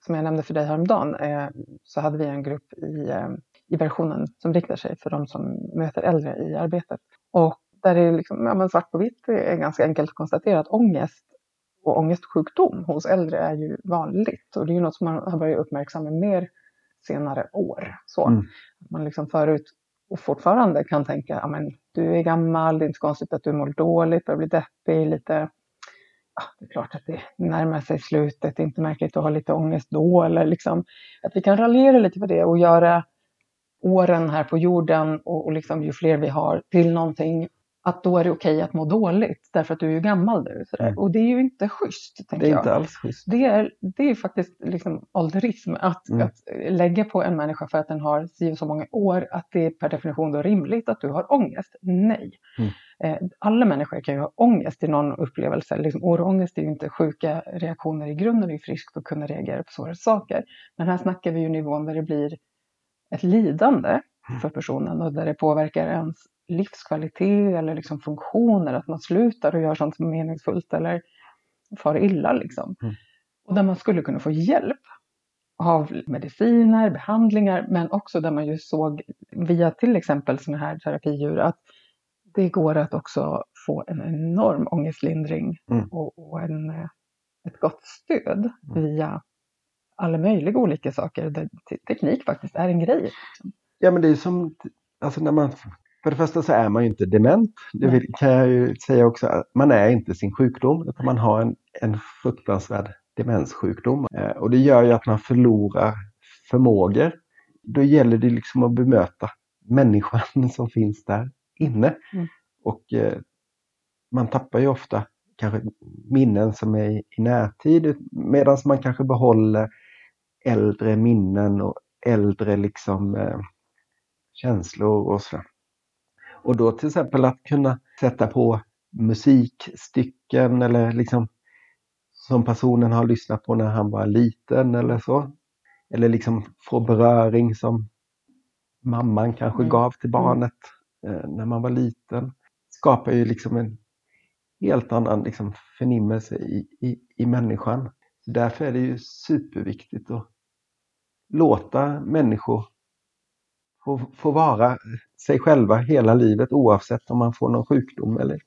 [SPEAKER 2] som jag nämnde för dig häromdagen eh, så hade vi en grupp i, eh, i versionen som riktar sig för de som möter äldre i arbetet. Och där är liksom, ja, men svart på vitt är ganska enkelt att konstatera att ångest och ångestsjukdom hos äldre är ju vanligt och det är ju något som man har börjat uppmärksamma mer senare år. Så.
[SPEAKER 3] Mm.
[SPEAKER 2] Man liksom förut och fortfarande kan tänka, ja men du är gammal, det är inte konstigt att du mår dåligt, börjar bli deppig, lite ja, det är klart att det närmar sig slutet, det är inte märkligt att ha lite ångest då, eller liksom att vi kan raljera lite på det och göra åren här på jorden och, och liksom ju fler vi har till någonting att då är det okej att må dåligt därför att du är ju gammal nu.
[SPEAKER 3] Mm.
[SPEAKER 2] Och det är ju inte schysst.
[SPEAKER 3] Det
[SPEAKER 2] Tänker
[SPEAKER 3] är
[SPEAKER 2] jag.
[SPEAKER 3] inte alls schysst.
[SPEAKER 2] Det är, det är faktiskt liksom ålderism att,
[SPEAKER 3] Mm.
[SPEAKER 2] att lägga på en människa för att den har si och så många år att det är per definition då rimligt att du har ångest. Nej.
[SPEAKER 3] Mm.
[SPEAKER 2] Eh, Alla människor kan ju ha ångest i någon upplevelse. Liksom, ångest är ju inte sjuka reaktioner i grunden, det är ju friskt att kunna reagera på svåra saker. Men här snackar vi ju nivån där det blir ett lidande för personen och där det påverkar ens livskvalitet eller liksom funktioner, att man slutar och gör sånt som är meningsfullt eller far illa liksom.
[SPEAKER 3] Mm.
[SPEAKER 2] Och där man skulle kunna få hjälp av mediciner, behandlingar, men också där man ju såg via till exempel sådana här terapidjur att det går att också få en enorm ångestlindring
[SPEAKER 3] Mm.
[SPEAKER 2] och, och en, ett gott stöd via alla möjliga olika saker där te- teknik faktiskt är en grej.
[SPEAKER 3] Ja men det är som, alltså när man, för det första så är man ju inte dement. Det kan jag ju säga också, man är inte sin sjukdom utan man har en, en fruktansvärd demenssjukdom. Eh, och det gör ju att man förlorar förmågor. Då gäller det liksom att bemöta människan som finns där inne.
[SPEAKER 2] Mm.
[SPEAKER 3] Och eh, man tappar ju ofta kanske minnen som är i, i närtid medan man kanske behåller äldre minnen och äldre liksom eh, känslor och sådär. Och då till exempel att kunna sätta på musikstycken eller liksom som personen har lyssnat på när han var liten eller så. Eller liksom få beröring som mamman kanske
[SPEAKER 2] Mm.
[SPEAKER 3] gav till barnet eh, när man var liten. Skapar ju liksom en helt annan liksom förnimmelse i, i, i människan. Så därför är det ju superviktigt att låta människor få, få vara sig själva hela livet oavsett om man får någon sjukdom eller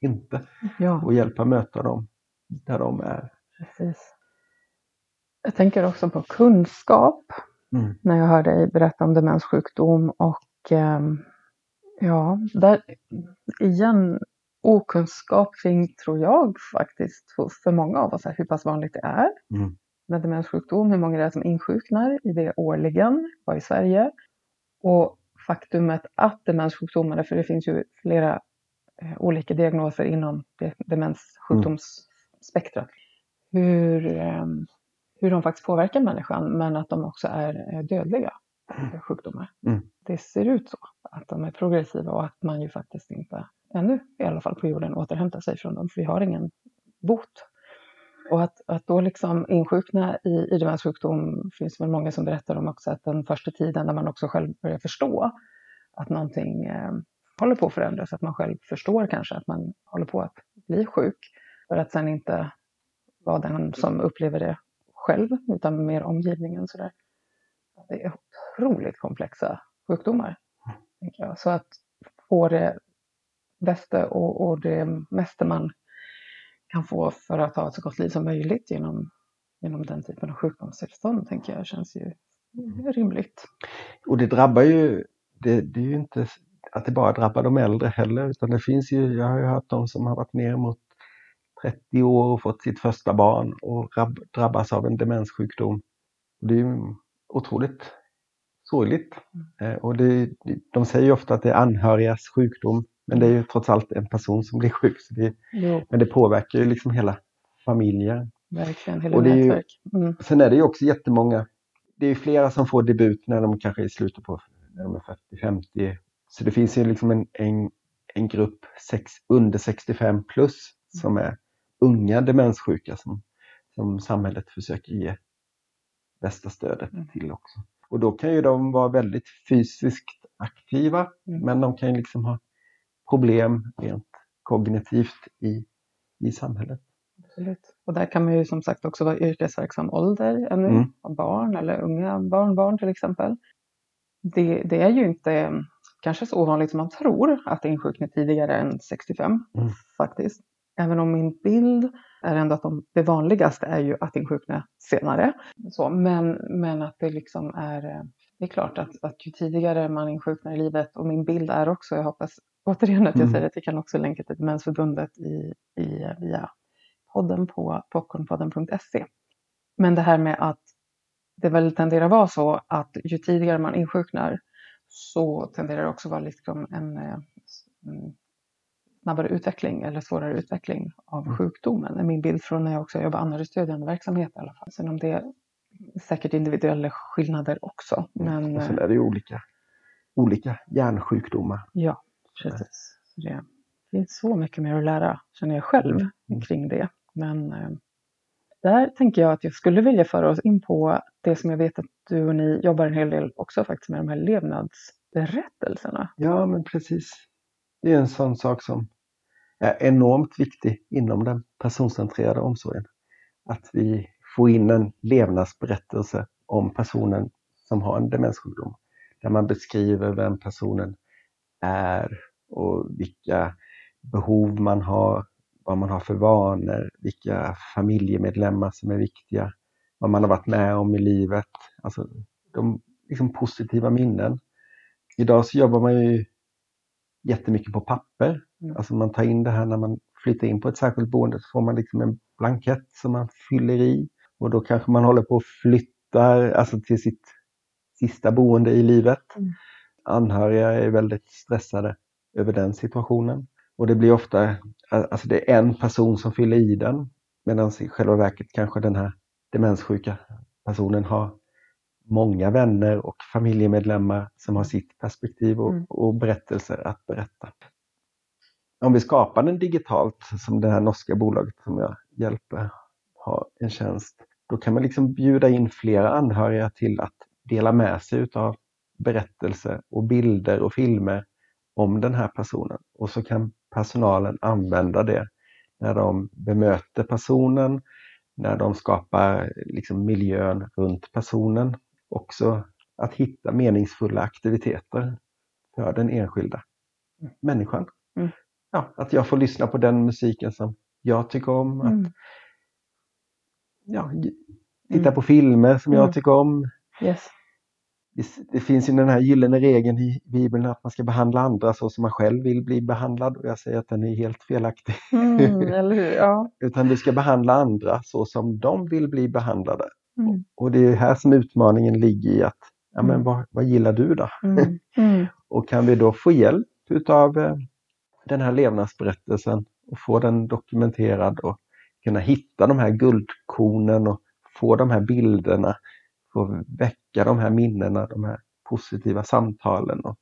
[SPEAKER 3] inte.
[SPEAKER 2] Ja.
[SPEAKER 3] Och hjälpa möta dem där de är.
[SPEAKER 2] Precis. Jag tänker också på kunskap
[SPEAKER 3] Mm.
[SPEAKER 2] när jag hör dig berätta om demenssjukdom och ehm, ja, där igen okunskap kring, tror jag faktiskt, för, för många av oss här, hur pass vanligt det är
[SPEAKER 3] Mm.
[SPEAKER 2] med demenssjukdom, hur många det är som insjuknar i det årligen, bara i Sverige. Och faktumet att demenssjukdomarna, för det finns ju flera eh, olika diagnoser inom demenssjukdomsspektrat, hur, eh, hur de faktiskt påverkar människan, men att de också är eh, dödliga eh, sjukdomar.
[SPEAKER 3] Mm.
[SPEAKER 2] Det ser ut så, att de är progressiva och att man ju faktiskt inte, ännu i alla fall på jorden, återhämtar sig från dem, för vi har ingen bot. Och att, att då liksom insjukna i, i demenssjukdom finns väl många som berättar om också att den första tiden när man också själv börjar förstå att någonting eh, håller på att förändras, att man själv förstår kanske att man håller på att bli sjuk, för att sen inte vara den som upplever det själv, utan mer omgivningen. Sådär. Det är otroligt komplexa sjukdomar. Tänker jag. Så att få det bästa och, och det mesta man kan få för att ha ett så gott liv som möjligt genom, genom den typen av sjukdomstillstånd, tänker jag, känns ju rimligt.
[SPEAKER 3] Och det drabbar ju, det, det är ju inte att det bara drabbar de äldre heller, utan det finns ju, jag har ju hört de som har varit ner mot 30 år och fått sitt första barn och rab, drabbas av en demenssjukdom. Det är ju otroligt sorgligt. Eh, och det, de säger ju ofta att det är anhörigas sjukdom, men det är ju trots allt en person som blir sjuk. Så det,
[SPEAKER 2] Jo,
[SPEAKER 3] men det påverkar ju liksom hela familjer.
[SPEAKER 2] verkligen. Hela
[SPEAKER 3] Och det är ju-.
[SPEAKER 2] Mm.
[SPEAKER 3] Sen är det ju också jättemånga, det är flera som får debut när de kanske är i slutet på när de är 40-50. Så det finns ju liksom en, en, en grupp sex, under 65 plus som är unga demenssjuka som, som samhället försöker ge bästa stödet
[SPEAKER 2] Mm.
[SPEAKER 3] till också. Och då kan ju de vara väldigt fysiskt aktiva
[SPEAKER 2] Mm.
[SPEAKER 3] men de kan ju liksom ha problem rent kognitivt i, i samhället.
[SPEAKER 2] Absolut. Och där kan man ju som sagt också vara yrkesverksam ålder ännu,
[SPEAKER 3] Mm.
[SPEAKER 2] barn eller unga barnbarn till exempel. Det, det är ju inte kanske så ovanligt som man tror att insjukna tidigare än 65
[SPEAKER 3] Mm.
[SPEAKER 2] faktiskt. Även om min bild är ändå att de, det vanligaste är ju att insjukna senare. Så, men, men att det liksom är, eh, det är klart att, att ju tidigare man insjuknar i livet och min bild är också, jag hoppas återigen att jag mm. säger att vi kan också länka till Demensförbundet i, i, via podden på popcornpodden.se. Men det här med att det väl tenderar vara så att ju tidigare man insjuknar så tenderar det också vara liksom en, en eh, snabbare utveckling eller svårare utveckling av mm. sjukdomen. Det är min bild från när jag också jobbar anhörigstödjande verksamhet i alla fall. Sen om det är säkert individuella skillnader också. Men,
[SPEAKER 3] och sen är det ju olika, olika hjärnsjukdomar.
[SPEAKER 2] Ja, precis. Det finns så mycket mer att lära, känner jag själv, mm. kring det. Men eh, där tänker jag att jag skulle vilja föra oss in på det som jag vet att du och ni jobbar en hel del också faktiskt med de här levnadsberättelserna.
[SPEAKER 3] Ja, men precis. Det är en sån sak som är enormt viktig inom den personcentrerade omsorgen. Att vi får in en levnadsberättelse om personen som har en demenssjukdom. Där man beskriver vem personen är och vilka behov man har, vad man har för vanor, vilka familjemedlemmar som är viktiga, vad man har varit med om i livet. Alltså de liksom positiva minnen. Idag så jobbar man ju jättemycket på papper. Mm. Alltså man tar in det här när man flyttar in på ett särskilt boende så får man liksom en blankett som man fyller i och då kanske man håller på och flyttar alltså till sitt sista boende i livet. Mm. Anhöriga är väldigt stressade över den situationen. Och det blir ofta, alltså det är en person som fyller i den medan i själva verket kanske den här demenssjuka personen har många vänner och familjemedlemmar som har sitt perspektiv och, mm. och berättelser att berätta. Om vi skapar den digitalt, som det här norska bolaget som jag hjälper har en tjänst, då kan man liksom bjuda in flera anhöriga till att dela med sig utav berättelser och bilder och filmer om den här personen. Och så kan personalen använda det när de bemöter personen, när de skapar liksom miljön runt personen också att hitta meningsfulla aktiviteter för den enskilda människan. Mm. Ja, att jag får lyssna på den musiken som jag tycker om. Att, mm. ja, titta mm. på filmer som jag mm. tycker om.
[SPEAKER 2] Yes.
[SPEAKER 3] Det finns ju den här gyllene regeln i Bibeln att man ska behandla andra så som man själv vill bli behandlad och jag säger att den är helt felaktig.
[SPEAKER 2] Mm? Ja.
[SPEAKER 3] Utan du ska behandla andra så som de vill bli behandlade. Mm. Och det är här som utmaningen ligger i att, ja men mm. vad, vad gillar du då?
[SPEAKER 2] Mm. Mm.
[SPEAKER 3] och kan vi då få hjälp utav eh, den här levnadsberättelsen och få den dokumenterad och kunna hitta de här guldkornen och få de här bilderna, få väcka de här minnena, de här positiva samtalen. Och,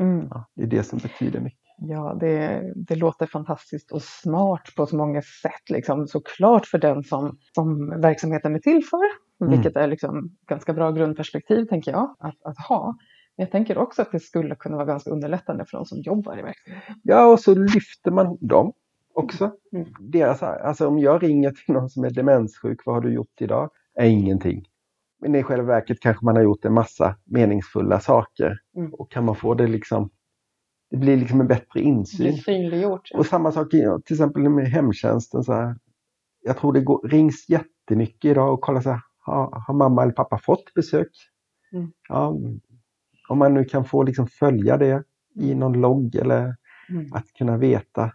[SPEAKER 2] mm.
[SPEAKER 3] ja, det är det som betyder mycket.
[SPEAKER 2] Ja, det, det låter fantastiskt och smart på så många sätt. Liksom. Såklart för den som, som verksamheten är till för, mm. vilket är liksom ganska bra grundperspektiv tänker jag att, att ha. Men jag tänker också att det skulle kunna vara ganska underlättande för de som jobbar i verksamheten.
[SPEAKER 3] Ja, och så lyfter man dem också. Mm. Deras, alltså om jag ringer till någon som är demenssjuk, vad har du gjort idag? Är ingenting. Men i själva verket kanske man har gjort en massa meningsfulla saker. Mm. Och kan man få det liksom det blir liksom en bättre insyn.
[SPEAKER 2] Synliggjort.
[SPEAKER 3] Och samma sak till exempel med hemtjänsten. Så här, jag tror det går, rings jättemycket idag och kollar så här, har, har mamma eller pappa fått besök? Mm. Ja, om man nu kan få liksom följa det i någon logg eller mm. att kunna veta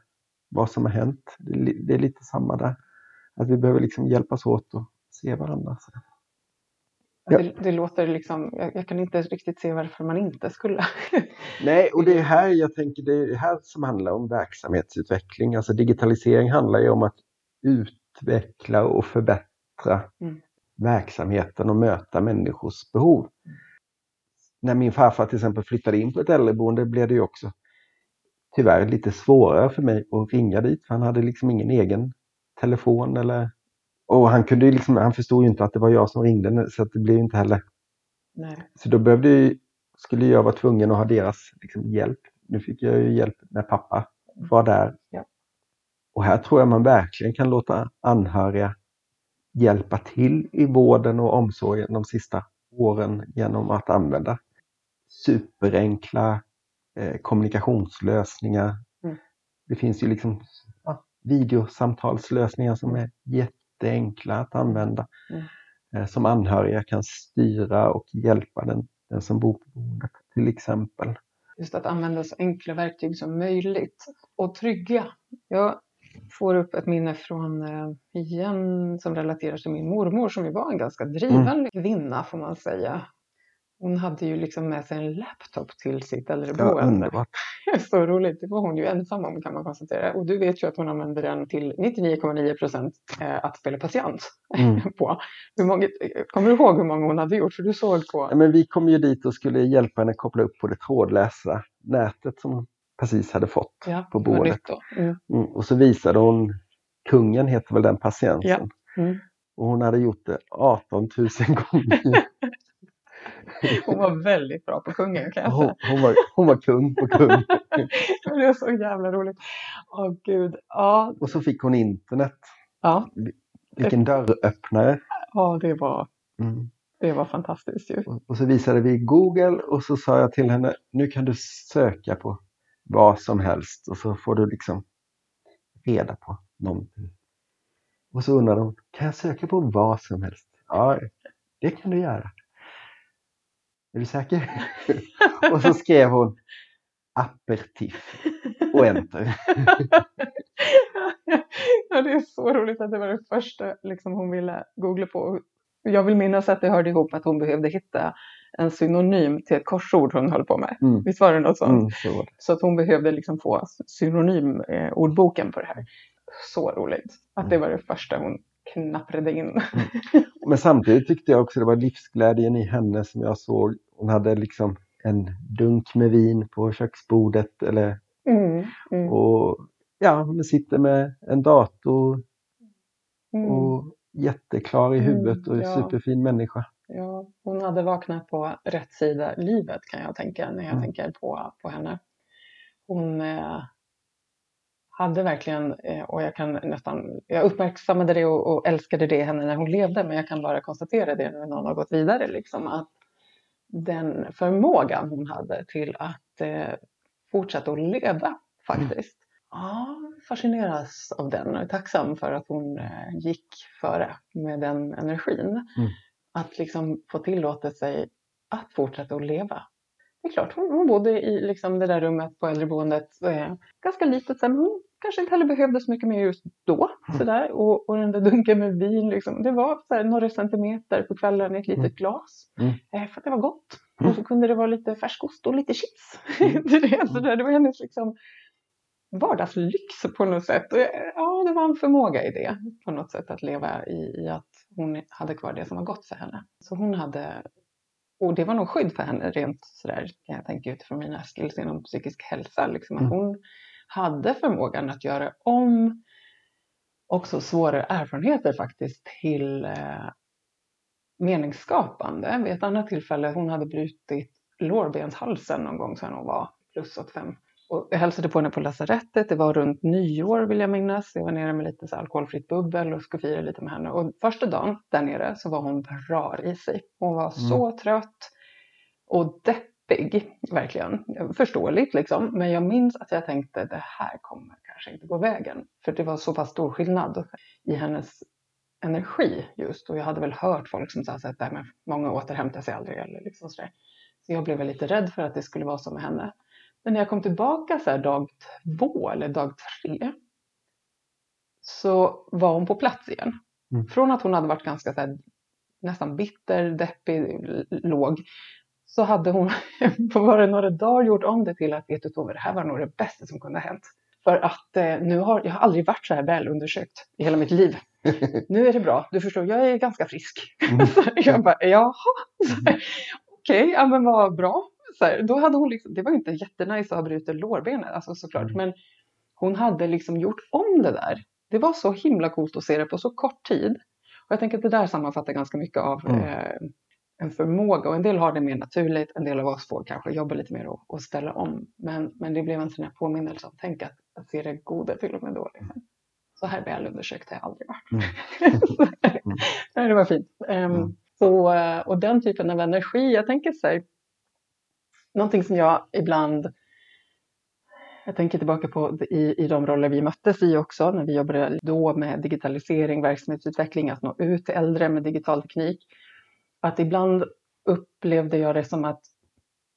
[SPEAKER 3] vad som har hänt. Det, det, är lite samma där. Att vi behöver liksom hjälpas åt och se varandra. Så.
[SPEAKER 2] Ja. Det, det, låter liksom, jag, jag, kan inte riktigt se varför man inte skulle.
[SPEAKER 3] Nej, och det är här jag tänker, det är här som handlar om verksamhetsutveckling. Alltså digitalisering handlar ju om att utveckla och förbättra mm. verksamheten och möta människors behov. När min farfar till exempel flyttade in på ett äldreboende blev det ju också tyvärr lite svårare för mig att ringa dit. För han hade liksom ingen egen telefon eller och han, kunde liksom, han förstod ju inte att det var jag som ringde så att det blev inte heller.
[SPEAKER 2] Nej.
[SPEAKER 3] Så då behövde, skulle jag vara tvungen att ha deras liksom, hjälp. Nu fick jag ju hjälp när pappa var där.
[SPEAKER 2] Ja.
[SPEAKER 3] Och här tror jag man verkligen kan låta anhöriga hjälpa till i vården och omsorgen de sista åren genom att använda superenkla eh, kommunikationslösningar. Mm. Det finns ju liksom videosamtalslösningar som är jätteenkla att använda.
[SPEAKER 2] Mm.
[SPEAKER 3] Eh, som anhöriga kan styra och hjälpa den, den som bor på boendet till exempel.
[SPEAKER 2] Just att använda så enkla verktyg som möjligt och trygga. Jag får upp ett minne från, eh, igen, som relaterar till min mormor som ju var en ganska drivande kvinna får man säga. Hon hade ju liksom med sig en laptop till sitt
[SPEAKER 3] Ja,
[SPEAKER 2] äldreboende.
[SPEAKER 3] underbart.
[SPEAKER 2] Så roligt, det var hon ju ensam om kan man konstatera. Och du vet ju att hon använde den till 99,9 procent eh, att spela patient
[SPEAKER 3] Mm.
[SPEAKER 2] på. Hur många, kommer du ihåg hur många hon hade gjort? För du såg
[SPEAKER 3] Ja,
[SPEAKER 2] på...
[SPEAKER 3] men vi kom ju dit och skulle hjälpa henne koppla upp på det trådlösa nätet som hon precis hade fått.
[SPEAKER 2] Ja,
[SPEAKER 3] på boendet.
[SPEAKER 2] Mm.
[SPEAKER 3] Mm. Och så visade hon, kungen heter väl den patienten.
[SPEAKER 2] Ja. Mm.
[SPEAKER 3] Och hon hade gjort det 18 000 gånger.
[SPEAKER 2] Hon var väldigt bra på kungen kan jag
[SPEAKER 3] hon,
[SPEAKER 2] säga.
[SPEAKER 3] hon, var, hon var kung på kung.
[SPEAKER 2] Det är så jävla roligt. Åh gud. Ja,
[SPEAKER 3] Och så fick hon internet.
[SPEAKER 2] ja,
[SPEAKER 3] Vilken dörröppnare.
[SPEAKER 2] ja det, var,
[SPEAKER 3] Mm.
[SPEAKER 2] det var fantastiskt ju.
[SPEAKER 3] Och- Och så visade vi Google och så sa jag till henne, nu kan du söka på vad som helst och så får du liksom reda på någonting. Och så undrade hon, kan jag söka på vad som helst? Ja, det kan du göra. Är du säker? och så skrev hon aperitif och enter.
[SPEAKER 2] ja, det är så roligt att det var det första liksom, hon ville googla på. Jag vill minnas att det hörde ihop att hon behövde hitta en synonym till ett korsord hon höll på med.
[SPEAKER 3] Mm.
[SPEAKER 2] Visst var det något sånt?
[SPEAKER 3] Mm, så.
[SPEAKER 2] Så att hon behövde liksom få synonymordboken på det här. Så roligt att det var det första hon knapprade in.
[SPEAKER 3] Men samtidigt tyckte jag också det var livsglädjen i henne som jag såg. Hon hade liksom en dunk med vin på köksbordet eller
[SPEAKER 2] Mm, mm,
[SPEAKER 3] och ja, men sitter med en dator
[SPEAKER 2] mm.
[SPEAKER 3] och jätteklar i
[SPEAKER 2] Mm,
[SPEAKER 3] huvudet och
[SPEAKER 2] ja.
[SPEAKER 3] superfin människa.
[SPEAKER 2] Ja, hon hade vaknat på rätt sida livet kan jag tänka när jag
[SPEAKER 3] Mm.
[SPEAKER 2] tänker på, på henne. Hon eh, hade verkligen, eh, och jag kan nästan, jag uppmärksammade det och, och älskade det henne när hon levde, men jag kan bara konstatera det nu när hon har gått vidare, liksom, att den förmågan hon hade till att eh, fortsätta att leva faktiskt. Ja, fascineras av den och är tacksam för att hon eh, gick före med den energin. Att liksom få tillåta sig att fortsätta att leva. Det är klart, hon, hon bodde i liksom det där rummet på äldreboendet, eh, ganska litet, men hon kanske inte heller behövde så mycket mer just då. Så där. Och, och den där dunken med vin, liksom, det var så här, några centimeter på kvällen i ett litet
[SPEAKER 3] Mm.
[SPEAKER 2] glas.
[SPEAKER 3] Mm.
[SPEAKER 2] Eh, för att det var gott.
[SPEAKER 3] Mm.
[SPEAKER 2] Och så kunde det vara lite färskost och lite chips.
[SPEAKER 3] Mm.
[SPEAKER 2] det, är så där, det var hennes liksom, vardagslyx på något sätt. Och, eh, ja, det var en förmåga i det på något sätt att leva i, i att hon hade kvar det som var gott för henne. Så hon hade, och det var nog skydd för henne rent sådär kan jag tänka utifrån mina skills inom psykisk hälsa. Liksom, att
[SPEAKER 3] Mm.
[SPEAKER 2] hon hade förmågan att göra om också svåra erfarenheter faktiskt till eh, meningsskapande. Vid ett annat tillfälle, hon hade brutit lårbenshalsen någon gång sedan hon var plus 85. Och jag hälsade på henne på lasarettet, det var runt nyår vill jag minnas. Jag var nere med lite så alkoholfritt bubbel och skulle fira lite med henne. Och första dagen där nere så var hon bra i sig. Hon var så trött och deppig, verkligen. Förståeligt liksom. Men jag minns att jag tänkte det här kommer kanske inte gå vägen. För det var så pass stor skillnad i hennes energi just. Och jag hade väl hört folk som sa att "Nej, men många återhämtar sig aldrig. Eller liksom så, där. så jag blev väl lite rädd för att det skulle vara så med henne. Men när jag kom tillbaka så här dag två eller dag tre så var hon på plats igen.
[SPEAKER 3] Mm.
[SPEAKER 2] Från att hon hade varit ganska så här, nästan bitter, deppig, låg så hade hon på bara några dagar gjort om det till att vet du Tove, det här var nog det bästa som kunde ha hänt. För att eh, nu har jag har aldrig varit så här väl undersökt i hela mitt liv. Nu är det bra, du förstår, jag är ganska frisk.
[SPEAKER 3] Mm.
[SPEAKER 2] Jag bara, jaha, här, okej, ja men vad bra. Så här, då hade hon liksom, det var ju inte jättenice att ha brutit lårbenet, alltså såklart,
[SPEAKER 3] Mm.
[SPEAKER 2] men hon hade liksom gjort om det där. Det var så himla coolt att se det på så kort tid. Och jag tänker att det där sammanfattar ganska mycket av
[SPEAKER 3] Mm.
[SPEAKER 2] eh, en förmåga. Och en del har det mer naturligt, en del av oss får kanske jobba lite mer och, och ställa om. Men, men det blev en sån här påminnelse om tänk att, att se det goda till och med då. Liksom. Så här väl undersökt har jag aldrig varit.
[SPEAKER 3] Mm.
[SPEAKER 2] Nej, det var fint. Ehm,
[SPEAKER 3] Mm.
[SPEAKER 2] så, eh, och den typen av energi, jag tänker så här, någonting som jag ibland Jag tänker tillbaka på i, i de roller vi möttes i också när vi jobbade då med digitalisering, verksamhetsutveckling, att nå ut till äldre med digital teknik. Att ibland upplevde jag det som att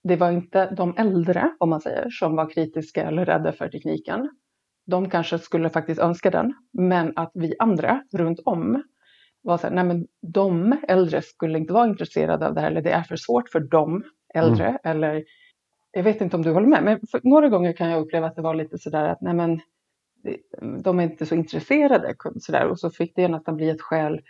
[SPEAKER 2] det var inte de äldre, om man säger, som var kritiska eller rädda för tekniken. De kanske skulle faktiskt önska den, men att vi andra runt om var så här, nej men de äldre skulle inte vara intresserade av det här, eller det är för svårt för de äldre, mm. eller jag vet inte om du håller med, men några gånger kan jag uppleva att det var lite sådär att nej men de är inte så intresserade sådär, och så fick det nästan bli ett skäl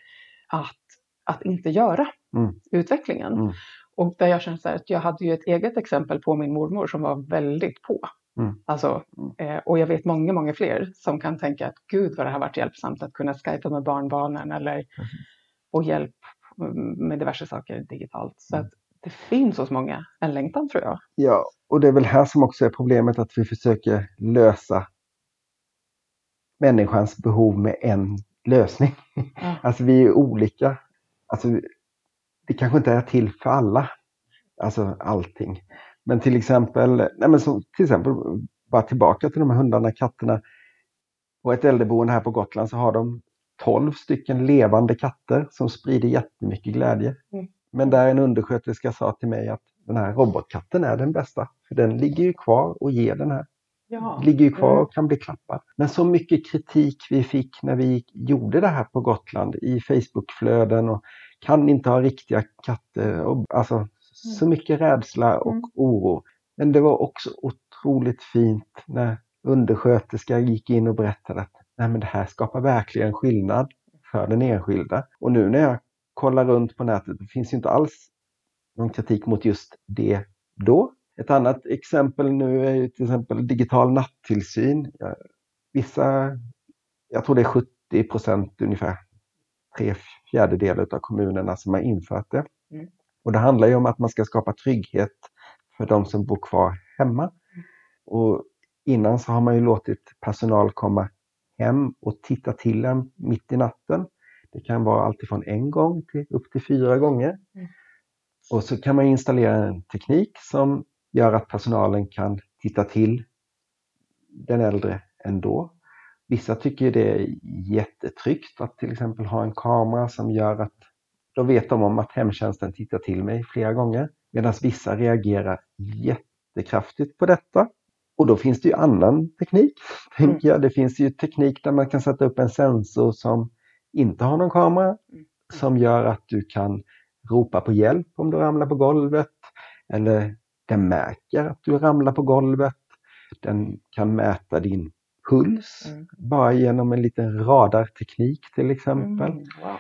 [SPEAKER 2] att, att inte göra mm. utvecklingen. Mm. Och där jag känner så att jag hade ju ett eget exempel på min mormor som var väldigt på. Mm. Alltså, mm. eh, och jag vet många, många fler som kan tänka att gud vad det har varit hjälpsamt att kunna skypa med barnbarnen eller mm. få hjälp med diverse saker digitalt. Så mm. att det finns hos många en längtan tror jag.
[SPEAKER 3] Ja, och det är väl här som också är problemet att vi försöker lösa människans behov med en lösning. Ja. Alltså vi är olika. Alltså, det kanske inte är till för alla. Alltså allting. Men till exempel, nej men så, till exempel bara tillbaka till de här hundarna, katterna. På ett äldreboende här på Gotland så har de 12 stycken levande katter som sprider jättemycket glädje. Mm. Men där en undersköterska sa till mig att den här robotkatten är den bästa. För den ligger ju kvar och ger den här. Ja. Ligger ju kvar mm. och kan bli klappad. Men så mycket kritik vi fick när vi gjorde det här på Gotland i Facebookflöden och kan inte ha riktiga katter. Och, alltså mm. så mycket rädsla och mm. oro. Men det var också otroligt fint när undersköterskan gick in och berättade att Nej, men det här skapar verkligen skillnad för den enskilda. Och nu när jag kollar runt på nätet, det finns ju inte alls någon kritik mot just det då. Ett annat exempel nu är till exempel digital nattillsyn. Vissa, jag tror det är 70 procent ungefär, tre fjärdedelar av kommunerna som har infört det. Mm. Och det handlar ju om att man ska skapa trygghet för de som bor kvar hemma. Mm. Och innan så har man ju låtit personal komma hem och titta till en mitt i natten. Det kan vara alltifrån en gång till upp till fyra gånger. Mm. Och så kan man installera en teknik som gör att personalen kan titta till den äldre ändå. Vissa tycker det är jättetryggt att till exempel ha en kamera som gör att då vet de om att hemtjänsten tittar till mig flera gånger. Medan vissa reagerar jättekraftigt på detta. Och då finns det ju annan teknik. Mm. Tänker jag. Det finns ju teknik där man kan sätta upp en sensor som inte har någon kamera. Mm. Som gör att du kan ropa på hjälp om du ramlar på golvet. Eller den märker att du ramlar på golvet. Den kan mäta din puls mm. bara genom en liten radarteknik till exempel. Mm. Wow.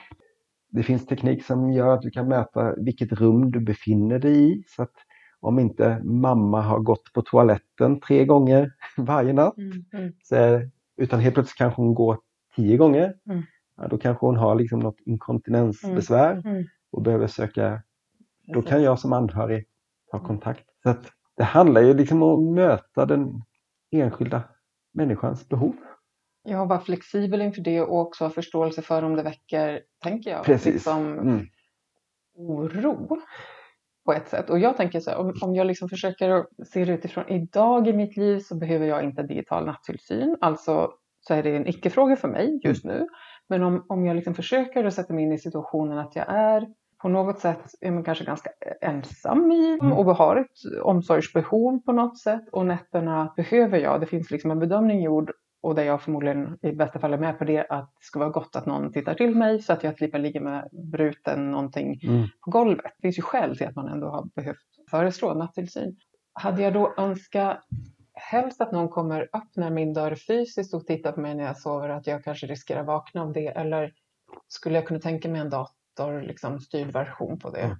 [SPEAKER 3] Det finns teknik som gör att du kan mäta vilket rum du befinner dig i. Så att om inte mamma har gått på toaletten tre gånger varje natt, mm. Mm. Så, utan helt plötsligt kanske hon går tio gånger. Mm. Ja, då kanske hon har liksom något inkontinensbesvär mm. Och behöver söka. Då kan jag som anhörig ta kontakt. Så att det handlar ju liksom om att möta den enskilda människans behov.
[SPEAKER 2] Ja, vara flexibel inför det och också ha förståelse för om det väcker, tänker jag, Precis. Liksom mm. oro på ett sätt. Och jag tänker så här, om, om jag liksom försöker se det utifrån idag i mitt liv så behöver jag inte digital nattillsyn. Alltså så är det en icke-fråga för mig just nu. Men om, om jag liksom försöker att sätta mig in i situationen att jag är på något sätt är man kanske ganska ensam i mm. och har ett omsorgsbehov på något sätt och nätterna behöver jag. Det finns liksom en bedömning gjord och där jag förmodligen i bästa fall är med på det att det ska vara gott att någon tittar till mig så att jag slipper ligga med bruten någonting mm. på golvet. Det finns ju skäl till att man ändå har behövt föreslå nattillsyn. Hade jag då önskat helst att någon kommer öppna min dörr fysiskt och tittar på mig när jag sover att jag kanske riskerar vakna av det eller skulle jag kunna tänka mig en dator liksom, styrd version på det? Mm.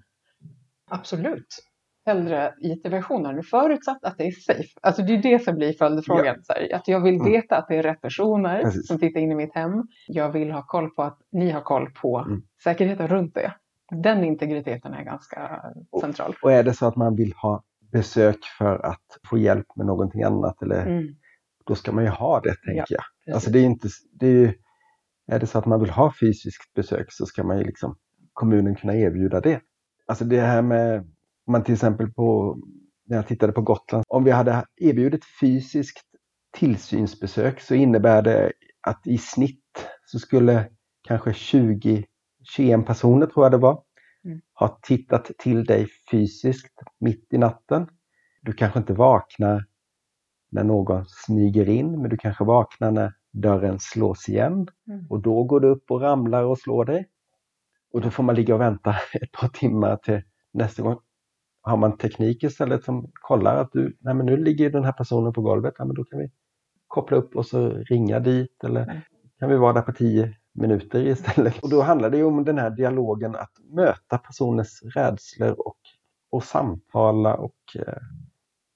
[SPEAKER 2] Absolut hellre IT-versionen förutsatt att det är safe. Alltså det är det som blir följdfrågan. Ja. Att jag vill mm. veta att det är rätt personer Precis. som tittar in i mitt hem. Jag vill ha koll på att ni har koll på mm. säkerheten runt det. Den integriteten är ganska central.
[SPEAKER 3] Och är det så att man vill ha besök för att få hjälp med någonting annat eller mm. då ska man ju ha det tänker ja, jag. Alltså det är inte, det är, är det så att man vill ha fysiskt besök så ska man ju liksom kommunen kunna erbjuda det. Alltså det här med man till exempel på, när jag tittade på Gotland, om vi hade erbjudit fysiskt tillsynsbesök så innebär det att i snitt så skulle kanske 20, 21 personer tror jag det var,
[SPEAKER 2] Mm.
[SPEAKER 3] ha tittat till dig fysiskt mitt i natten. Du kanske inte vaknar när någon smyger in, men du kanske vaknar när dörren slås igen
[SPEAKER 2] Mm.
[SPEAKER 3] och då går du upp och ramlar och slår dig. Och då får man ligga och vänta ett par timmar till nästa gång. Har man teknik istället som kollar att du, nej men nu ligger den här personen på golvet, ja men då kan vi koppla upp och så ringa dit eller
[SPEAKER 2] Mm.
[SPEAKER 3] kan vi vara där på tio minuter istället. Och då handlar det ju om den här dialogen att möta personens rädslor och, och samtala och eh,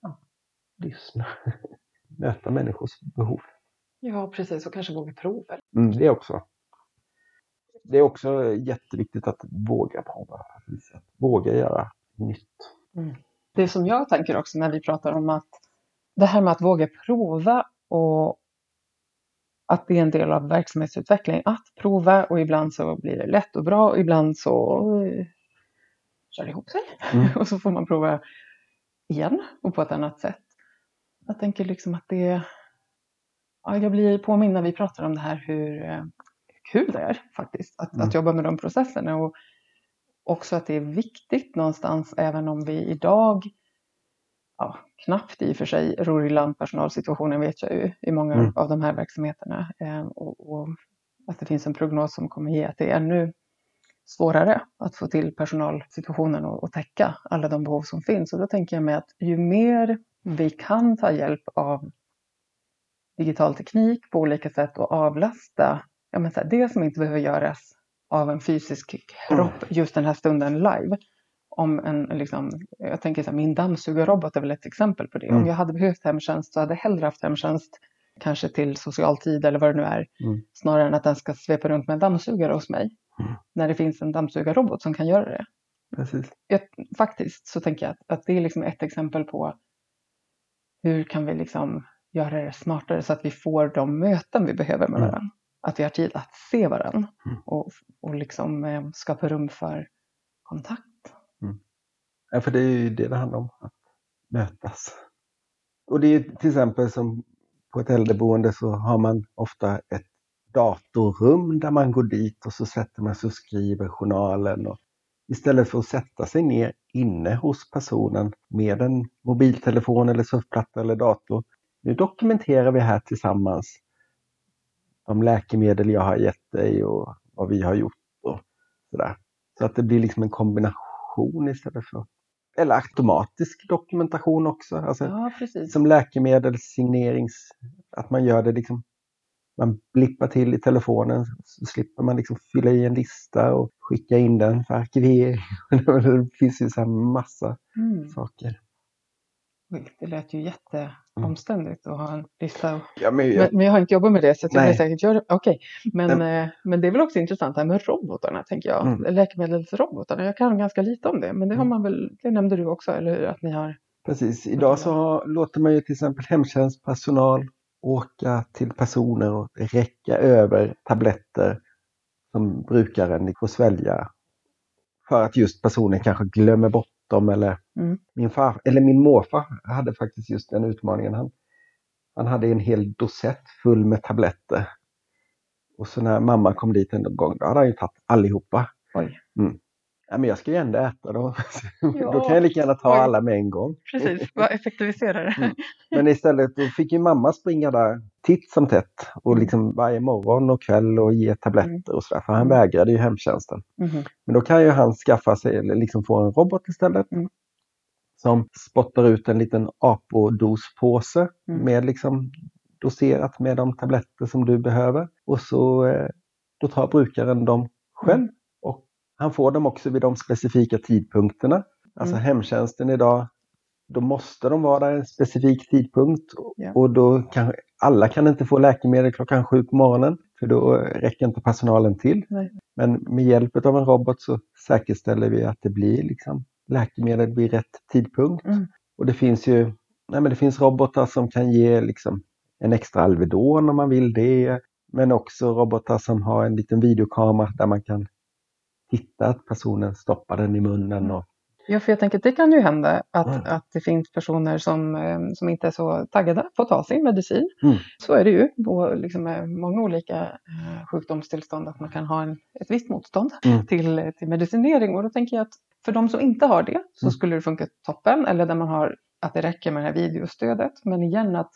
[SPEAKER 3] ja, lyssna. möta människors behov.
[SPEAKER 2] Ja, precis. Och kanske våga prova.
[SPEAKER 3] Mm, det också. Det är också jätteviktigt att våga prova. Att våga göra nytt.
[SPEAKER 2] Det som jag tänker också när vi pratar om att det här med att våga prova och att det är en del av verksamhetsutveckling. Att prova och ibland så blir det lätt och bra och ibland så eh, kör det ihop sig.
[SPEAKER 3] Mm.
[SPEAKER 2] och så får man prova igen och på ett annat sätt. Jag tänker liksom att det ja, jag blir påminn när vi pratar om det här hur eh, kul det är faktiskt att,
[SPEAKER 3] Mm.
[SPEAKER 2] att jobba med de processerna och också att det är viktigt någonstans även om vi idag ja, knappt i och för sig ror i land personalsituationen vet jag ju i många
[SPEAKER 3] Mm.
[SPEAKER 2] av de här verksamheterna eh, och, och att det finns en prognos som kommer ge att det är ännu svårare att få till personalsituationen och, och täcka alla de behov som finns. Och då tänker jag mig att ju mer vi kan ta hjälp av digital teknik på olika sätt och avlasta ja, men så här, det som inte behöver göras av en fysisk kropp just den här stunden live. Om en, liksom, jag tänker så här, min dammsugarrobot är väl ett exempel på det. Om
[SPEAKER 3] Mm.
[SPEAKER 2] jag hade behövt hemtjänst så hade jag hellre haft hemtjänst kanske till socialtid eller vad det nu är.
[SPEAKER 3] Mm.
[SPEAKER 2] Snarare än att den ska svepa runt med en dammsugare hos mig.
[SPEAKER 3] Mm.
[SPEAKER 2] När det finns en dammsugarrobot som kan göra det.
[SPEAKER 3] Precis.
[SPEAKER 2] Jag, faktiskt så tänker jag att, att det är liksom ett exempel på hur kan vi liksom göra det smartare så att vi får de möten vi behöver med
[SPEAKER 3] Mm.
[SPEAKER 2] varandra. Att vi har tid att se varandra
[SPEAKER 3] Mm.
[SPEAKER 2] och, och liksom eh, skapa rum för kontakt.
[SPEAKER 3] Ja, för det är ju det det handlar om, att mötas. Och det är till exempel som på ett äldreboende så har man ofta ett datorrum där man går dit och så sätter man sig och skriver journalen. Och istället för att sätta sig ner inne hos personen med en mobiltelefon eller surfplatta eller dator. Nu dokumenterar vi här tillsammans de läkemedel jag har gett dig och vad vi har gjort och sådär. Så att det blir liksom en kombination istället för eller automatisk dokumentation också. Alltså,
[SPEAKER 2] Ja, precis.
[SPEAKER 3] Som läkemedelssignerings... Att man gör det liksom... Man blippar till i telefonen så slipper man liksom fylla i en lista och skicka in den för arkivering. det finns ju så här massa
[SPEAKER 2] Mm.
[SPEAKER 3] saker.
[SPEAKER 2] Det lät ju jätteomständigt att ha en lista.
[SPEAKER 3] Ja, men,
[SPEAKER 2] Men, men jag har inte jobbat med det så jag vill säkert göra. Okej, men, eh, men det är väl också intressant det här med robotarna tänker jag.
[SPEAKER 3] Mm.
[SPEAKER 2] Läkemedelsrobotarna. Jag kan ganska lite om det, men det har
[SPEAKER 3] Mm.
[SPEAKER 2] man väl, det nämnde du också, eller hur? Att ni har.
[SPEAKER 3] Precis. Idag så har, låter man ju till exempel hemtjänstpersonal åka till personer och räcka över tabletter som brukaren får svälja. För att just personen kanske glömmer bort dem eller
[SPEAKER 2] Mm.
[SPEAKER 3] min, far, eller min morfar hade faktiskt just den utmaningen. Han, han hade en hel dosett full med tabletter. Och så när mamma kom dit en gång, då hade han ju tagit allihopa. Mm. Ja, men jag ska ju ändå äta då.
[SPEAKER 2] Ja.
[SPEAKER 3] då kan jag lika gärna ta alla med en gång.
[SPEAKER 2] Precis, vad effektiviserar det?
[SPEAKER 3] Mm. Men istället fick ju mamma springa där titt som tätt och
[SPEAKER 2] Mm.
[SPEAKER 3] liksom varje morgon och kväll och ge tabletter och sådär. För han
[SPEAKER 2] Mm.
[SPEAKER 3] vägrade ju hemtjänsten.
[SPEAKER 2] Mhm.
[SPEAKER 3] Men då kan ju han skaffa sig eller liksom få en robot istället.
[SPEAKER 2] Mm.
[SPEAKER 3] Som spottar ut en liten apodospåse
[SPEAKER 2] Mm.
[SPEAKER 3] med liksom doserat med de tabletter som du behöver. Och så eh, då tar brukaren dem själv. Han får dem också vid de specifika tidpunkterna. Alltså
[SPEAKER 2] Mm.
[SPEAKER 3] hemtjänsten idag, då måste de vara där en specifik tidpunkt.
[SPEAKER 2] Ja.
[SPEAKER 3] Och då kan, alla kan inte få läkemedel klockan sju på morgonen. För då räcker inte personalen till.
[SPEAKER 2] Nej.
[SPEAKER 3] Men med hjälp av en robot så säkerställer vi att det blir liksom läkemedel vid rätt tidpunkt.
[SPEAKER 2] Mm.
[SPEAKER 3] Och det finns ju nej men det finns robotar som kan ge liksom en extra Alvedon om man vill det. Men också robotar som har en liten videokamera där man kan titta att personen stoppar den i munnen och
[SPEAKER 2] Ja, för jag tänker att det kan ju hända att,
[SPEAKER 3] Mm.
[SPEAKER 2] att det finns personer som, eh, som inte är så taggade på att ta sin medicin.
[SPEAKER 3] Mm.
[SPEAKER 2] Så är det ju och liksom med många olika eh, sjukdomstillstånd att man kan ha en, ett visst motstånd
[SPEAKER 3] Mm.
[SPEAKER 2] till, till medicinering. Och då tänker jag att för de som inte har det så
[SPEAKER 3] Mm.
[SPEAKER 2] skulle det funka toppen eller där man har att det räcker med det här videostödet. Men igen att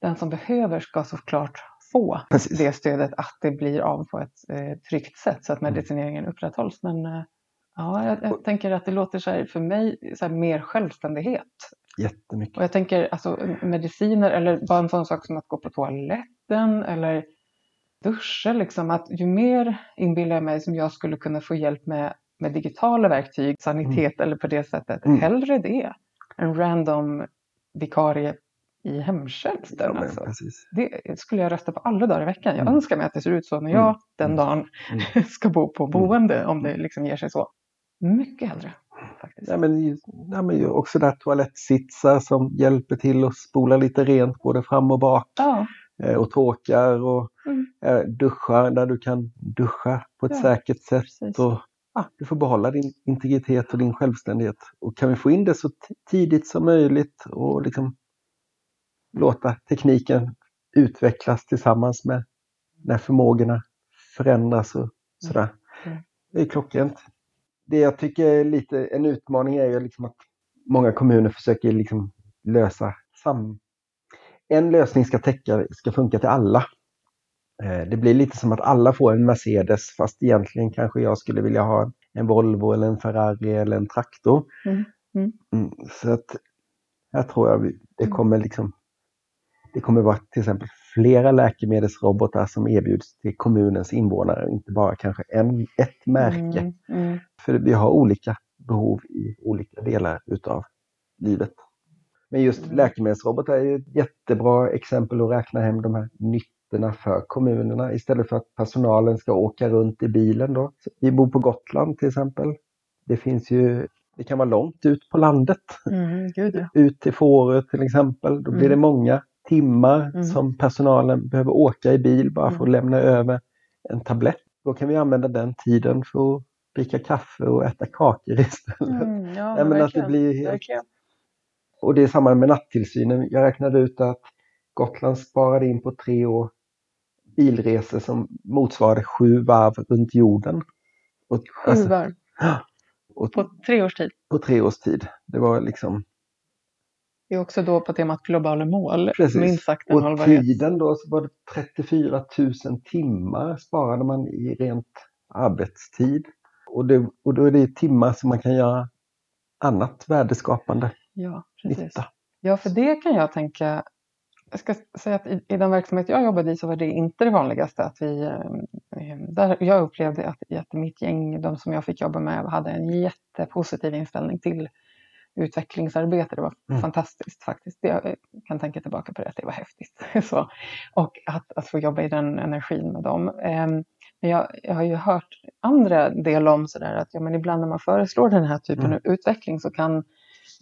[SPEAKER 2] den som behöver ska såklart få
[SPEAKER 3] Precis.
[SPEAKER 2] det stödet att det blir av på ett eh, tryggt sätt så att
[SPEAKER 3] Mm.
[SPEAKER 2] medicineringen upprätthålls. Men eh, ja, jag, jag tänker att det låter så här, för mig så här, mer självständighet.
[SPEAKER 3] Jättemycket.
[SPEAKER 2] Och jag tänker alltså mediciner eller bara en sån sak som att gå på toaletten eller duscha liksom. Att ju mer inbillar jag mig som jag skulle kunna få hjälp med, med digitala verktyg, sanitet eller på det sättet.
[SPEAKER 3] Mm.
[SPEAKER 2] Hellre det än random vikarie i hemtjänsten.
[SPEAKER 3] Ja,
[SPEAKER 2] alltså. Det skulle jag rösta på alla dagar i veckan. Jag
[SPEAKER 3] Mm.
[SPEAKER 2] önskar mig att det ser ut så när
[SPEAKER 3] Mm.
[SPEAKER 2] jag den
[SPEAKER 3] Mm.
[SPEAKER 2] dagen
[SPEAKER 3] Mm.
[SPEAKER 2] ska bo på boende, om det liksom ger sig så. Mycket hellre faktiskt.
[SPEAKER 3] Ja, men, ja, men också där toalettsitsar som hjälper till att spola lite rent både fram och bak.
[SPEAKER 2] Ja,
[SPEAKER 3] eh, Och tråkar och
[SPEAKER 2] Mm.
[SPEAKER 3] eh, duschar där du kan duscha på ett
[SPEAKER 2] Ja,
[SPEAKER 3] säkert sätt.
[SPEAKER 2] precis.
[SPEAKER 3] Och, du får behålla din integritet och din självständighet. Och kan vi få in det så tidigt som möjligt och liksom låta tekniken utvecklas tillsammans med när förmågorna förändras och sådär.
[SPEAKER 2] Mm.
[SPEAKER 3] Det är klockrent. Det jag tycker är lite en utmaning är ju liksom att många kommuner försöker liksom lösa sam... En lösning ska täcka, ska funka till alla. Eh, Det blir lite som att alla får en Mercedes fast egentligen kanske jag skulle vilja ha en Volvo eller en Ferrari eller en traktor.
[SPEAKER 2] Mm, mm.
[SPEAKER 3] Mm, Så att här tror jag det
[SPEAKER 2] Mm.
[SPEAKER 3] kommer liksom det kommer vara till exempel flera läkemedelsrobotar som erbjuds till kommunens invånare, inte bara kanske en, ett märke.
[SPEAKER 2] Mm, mm.
[SPEAKER 3] För vi har olika behov i olika delar utav livet. Men just
[SPEAKER 2] Mm.
[SPEAKER 3] läkemedelsrobotar är ju ett jättebra exempel att räkna hem de här nyttorna för kommunerna istället för att personalen ska åka runt i bilen då. Vi bor på Gotland till exempel. Det finns ju, det kan vara långt ut på landet,
[SPEAKER 2] Mm,
[SPEAKER 3] ut till Fårö till exempel. Då blir
[SPEAKER 2] Mm.
[SPEAKER 3] det många timmar
[SPEAKER 2] Mm.
[SPEAKER 3] som personalen behöver åka i bil bara för att
[SPEAKER 2] Mm.
[SPEAKER 3] lämna över en tablett. Då kan vi använda den tiden för att dricka kaffe och äta kakor istället.
[SPEAKER 2] Mm, ja,
[SPEAKER 3] Nej, men att det
[SPEAKER 2] verkligen,
[SPEAKER 3] blir helt...
[SPEAKER 2] verkligen.
[SPEAKER 3] Och det är samma med nattillsynen. Jag räknade ut att Gotland sparade in på tre år bilresor som motsvarade sju varv runt jorden. Och,
[SPEAKER 2] Sju
[SPEAKER 3] alltså,
[SPEAKER 2] varv
[SPEAKER 3] och,
[SPEAKER 2] på tre års tid.
[SPEAKER 3] på tre års tid. Det var liksom
[SPEAKER 2] Det är också då på temat globala mål.
[SPEAKER 3] Precis.
[SPEAKER 2] Minst sagt en
[SPEAKER 3] Och tiden då så var det 34 000 timmar sparade man i rent arbetstid. Och, det, och då är det timmar som man kan göra annat värdeskapande
[SPEAKER 2] Ja, precis.
[SPEAKER 3] nytta.
[SPEAKER 2] Ja, för det kan jag tänka. Jag ska säga att i, i den verksamhet jag jobbade i så var det inte det vanligaste att vi... eh, Där jag upplevde att, att mitt gäng, de som jag fick jobba med, hade en jättepositiv inställning till utvecklingsarbete. Det var
[SPEAKER 3] Mm.
[SPEAKER 2] fantastiskt faktiskt. Jag kan tänka tillbaka på det, att det var häftigt. så, och att, att få jobba i den energin med dem. Ehm, Men jag, jag har ju hört andra delar om sådär att ja, men ibland när man föreslår den här typen
[SPEAKER 3] Mm.
[SPEAKER 2] av utveckling så kan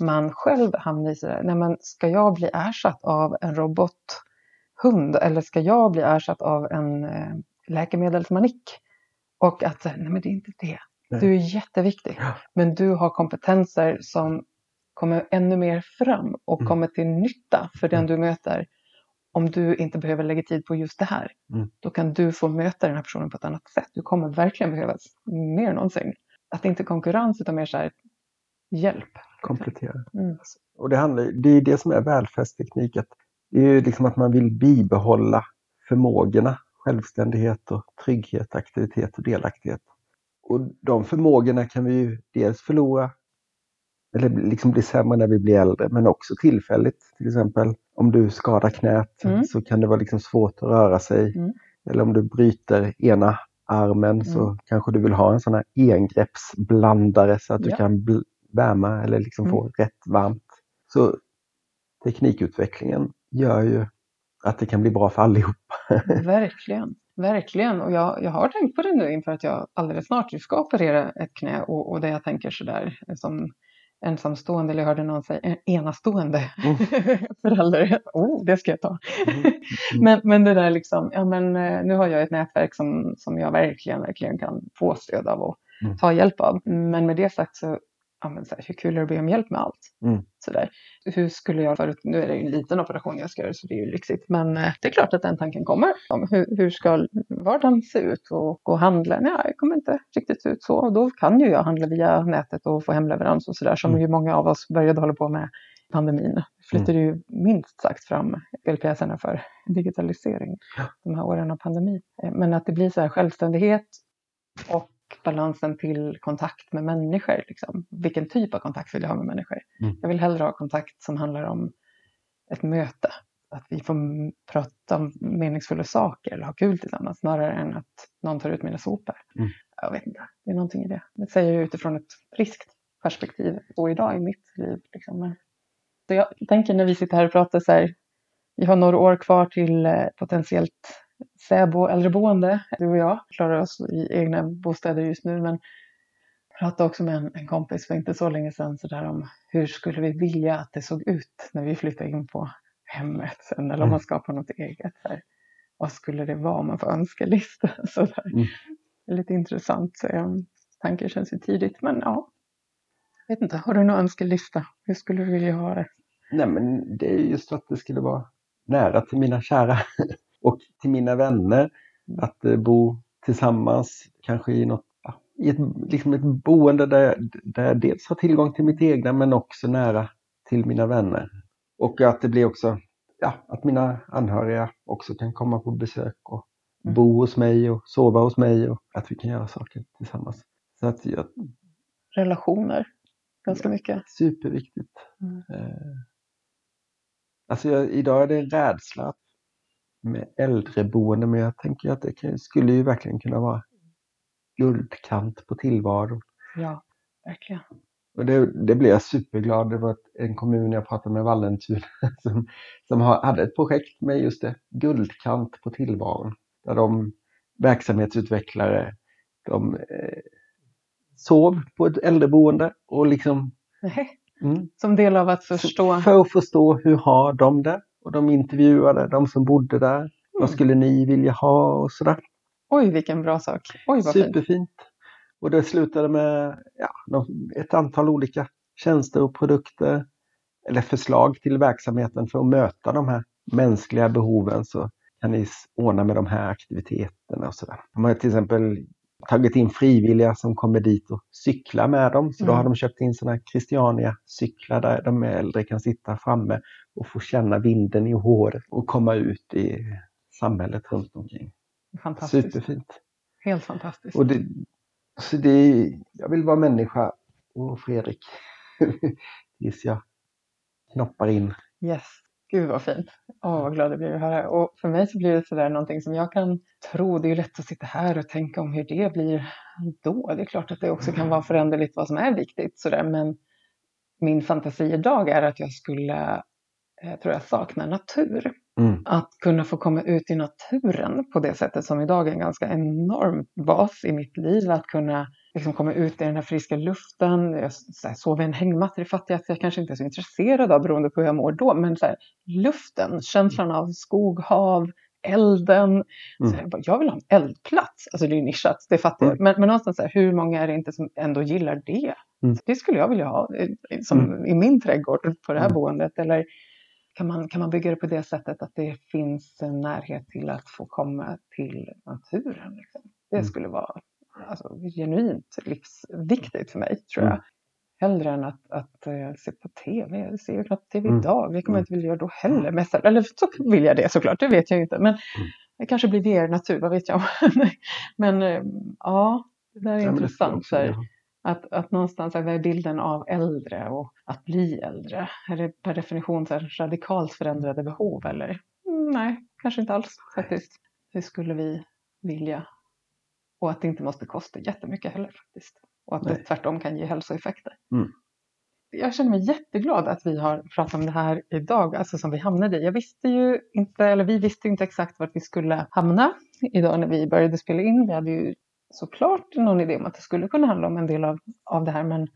[SPEAKER 2] man själv hamna i sådär, nej men ska jag bli ersatt av en robothund eller ska jag bli ersatt av en eh, läkemedelsmanik? Och att nej men det är inte det. Du är jätteviktig. Men du har kompetenser som kommer ännu mer fram och
[SPEAKER 3] Mm.
[SPEAKER 2] kommer till nytta för den
[SPEAKER 3] Mm.
[SPEAKER 2] du möter. Om du inte behöver lägga tid på just det här,
[SPEAKER 3] Mm.
[SPEAKER 2] då kan du få möta den här personen på ett annat sätt. Du kommer verkligen behövas mer än någonsin. Att det inte är konkurrens utan mer så här hjälp.
[SPEAKER 3] Komplettera.
[SPEAKER 2] Mm.
[SPEAKER 3] Och det, handlar, det är det som är välfärdsteknik. Att det är ju liksom att man vill bibehålla förmågorna, självständighet och trygghet, aktivitet och delaktighet. Och de förmågorna kan vi ju dels förlora eller liksom bli sämre när vi blir äldre, men också tillfälligt. Till exempel om du skadar knät
[SPEAKER 2] Mm.
[SPEAKER 3] så kan det vara liksom svårt att röra sig.
[SPEAKER 2] Mm.
[SPEAKER 3] Eller om du bryter ena armen så kanske du vill ha en sån här engreppsblandare så att du
[SPEAKER 2] Ja.
[SPEAKER 3] kan värma eller liksom få rätt varmt. Så teknikutvecklingen gör ju att det kan bli bra för allihopa.
[SPEAKER 2] Verkligen, verkligen. Och jag, jag har tänkt på det nu inför att jag alldeles snart ska operera ett knä och, och det jag tänker sådär som ensamstående, eller jag hörde någon säga en enastående
[SPEAKER 3] Mm.
[SPEAKER 2] förälder. Oh, det ska jag ta.
[SPEAKER 3] Mm.
[SPEAKER 2] Men, men det där liksom, ja men eh, nu har jag ett nätverk som, som jag verkligen, verkligen kan få stöd av och
[SPEAKER 3] Mm.
[SPEAKER 2] ta hjälp av. Men med det sagt så ja, men så här, hur kul är det att be om hjälp med allt?
[SPEAKER 3] Mm.
[SPEAKER 2] Sådär. Hur skulle jag förut, nu är det ju en liten operation jag ska göra så det är ju lyxigt, men eh, det är klart att den tanken kommer. Om hur, hur ska vardagen se ut och gå och handla? Nej, det kommer inte riktigt ut så. Och då kan ju jag handla via nätet och få hemleverans och sådär som
[SPEAKER 3] Mm.
[SPEAKER 2] ju många av oss började hålla på med pandemin. Flyttade ju minst sagt fram LPSerna för digitalisering
[SPEAKER 3] Ja.
[SPEAKER 2] de här åren av pandemi. Eh, Men att det blir så här självständighet och balansen till kontakt med människor. Liksom. Vilken typ av kontakt vill jag ha med människor?
[SPEAKER 3] Mm.
[SPEAKER 2] Jag vill hellre ha kontakt som handlar om ett möte. Att vi får prata om meningsfulla saker eller ha kul tillsammans snarare än att någon tar ut mina sopor.
[SPEAKER 3] Mm.
[SPEAKER 2] Jag vet inte, det är någonting i det. Det säger jag utifrån ett friskt perspektiv och idag i mitt liv. Liksom. Så jag tänker när vi sitter här och pratar så här, vi har några år kvar till eh, potentiellt SÄBO äldreboende, du och jag klarar oss i egna bostäder just nu men pratade också med en, en kompis för inte så länge sedan så där om hur skulle vi vilja att det såg ut när vi flyttar in på hemmet sen eller om
[SPEAKER 3] Mm.
[SPEAKER 2] man skapar något eget. Så här. Vad skulle det vara om man får önskelista? Så där.
[SPEAKER 3] Mm.
[SPEAKER 2] Lite intressant. Um, tanken känns ju tidigt men ja. Jag vet inte, har du någon önskelista? Hur skulle du vilja ha det?
[SPEAKER 3] Nej men det är just att det skulle vara nära till mina kära och till mina vänner. Att eh, bo tillsammans, kanske i något i ett, liksom ett boende där, där jag dels har tillgång till mitt egna men också nära till mina vänner. Och att det blir också, ja, att mina anhöriga också kan komma på besök och
[SPEAKER 2] Mm.
[SPEAKER 3] bo hos mig och sova hos mig och att vi kan göra saker tillsammans. Så att jag,
[SPEAKER 2] Relationer? Ganska
[SPEAKER 3] Ja.
[SPEAKER 2] mycket.
[SPEAKER 3] superviktigt.
[SPEAKER 2] Mm.
[SPEAKER 3] Eh, Alltså jag, idag är det en rädsla med äldreboende men jag tänker att det kan, skulle ju verkligen kunna vara guldkant på tillvaron.
[SPEAKER 2] Ja, verkligen.
[SPEAKER 3] Och det, det blev jag superglad. Det var en kommun jag pratade med, Vallentuna, som, som har, hade ett projekt med just det, guldkant på tillvaron. Där de verksamhetsutvecklare, de eh, sov på ett äldreboende och liksom
[SPEAKER 2] Nej.
[SPEAKER 3] mm,
[SPEAKER 2] Som del av att förstå.
[SPEAKER 3] för att förstå hur har de det. Och de intervjuade de som bodde där. Vad
[SPEAKER 2] Mm.
[SPEAKER 3] skulle ni vilja ha och sådär.
[SPEAKER 2] Oj, vilken bra sak. Oj, vad fint.
[SPEAKER 3] Superfint. Och det slutade med ja, ett antal olika tjänster och produkter. Eller förslag till verksamheten för att möta de här mänskliga behoven. Så kan ni ordna med de här aktiviteterna och sådär. De har till exempel tagit in frivilliga som kommer dit och cyklar med dem. Så då
[SPEAKER 2] Mm.
[SPEAKER 3] har de köpt in sådana här Christiania-cyklar där de äldre kan sitta framme och få känna vinden i håret och komma ut i samhället runt omkring.
[SPEAKER 2] Fantastiskt.
[SPEAKER 3] Superfint.
[SPEAKER 2] Helt fantastiskt.
[SPEAKER 3] Och det, så det, är- jag vill vara människa och Fredrik tills jag knoppar in.
[SPEAKER 2] Yes. Gud vad fint. Åh, vad glad jag blir att höra. Och för mig så blir det sådär någonting som jag kan tro. Det är ju lätt att sitta här och tänka om hur det blir då. Det är klart att det också kan vara föränderligt vad som är viktigt. Sådär. Men min fantasi idag är att jag skulle, jag tror jag saknar natur.
[SPEAKER 3] Mm.
[SPEAKER 2] Att kunna få komma ut i naturen på det sättet som idag är en ganska enorm bas i mitt liv. Att kunna liksom komma ut i den här friska luften. Jag sover i en hängmatta, det fattar jag att jag kanske inte är så intresserad av beroende på hur jag mår då. Men här, luften, känslan av skog, hav, elden.
[SPEAKER 3] Mm.
[SPEAKER 2] jag, bara, jag vill ha en eldplats. Alltså det är ju nischat, det fattar jag.
[SPEAKER 3] Mm.
[SPEAKER 2] Men, men någonstans så här, hur många är det inte som ändå gillar det?
[SPEAKER 3] Mm.
[SPEAKER 2] Det skulle jag vilja ha eh, som i min trädgård på det här
[SPEAKER 3] Mm.
[SPEAKER 2] boendet. Eller kan man, kan man bygga det på det sättet att det finns en närhet till att få komma till naturen? Liksom. Det
[SPEAKER 3] Mm.
[SPEAKER 2] skulle vara alltså, genuint livsviktigt för mig, tror jag.
[SPEAKER 3] Mm.
[SPEAKER 2] Hellre än att, att eh, se på tv. Jag ser ju knappt tv
[SPEAKER 3] Mm.
[SPEAKER 2] idag. Det kommer jag
[SPEAKER 3] Mm.
[SPEAKER 2] inte vilja göra då heller. Mest, eller så vill jag det såklart, det vet jag inte. Men
[SPEAKER 3] Mm.
[SPEAKER 2] det kanske blir mer natur, vad vet jag. men eh, ja, det där är
[SPEAKER 3] Ja,
[SPEAKER 2] intressant.
[SPEAKER 3] också
[SPEAKER 2] Så här,
[SPEAKER 3] vilja ha.
[SPEAKER 2] att, att någonstans, är bilden av äldre och att bli äldre? Är det per definition så radikalt förändrade behov eller? Mm, nej, kanske inte alls faktiskt. Hur skulle vi vilja? Och att det inte måste kosta jättemycket heller faktiskt. Och att det
[SPEAKER 3] Nej.
[SPEAKER 2] tvärtom kan ge hälsoeffekter.
[SPEAKER 3] Mm.
[SPEAKER 2] Jag känner mig jätteglad att vi har pratat om det här idag, alltså som vi hamnade i. Jag visste ju inte, eller vi visste inte exakt vart vi skulle hamna idag när vi började spela in. Vi hade ju såklart någon idé om att det skulle kunna handla om en del av, av det här, men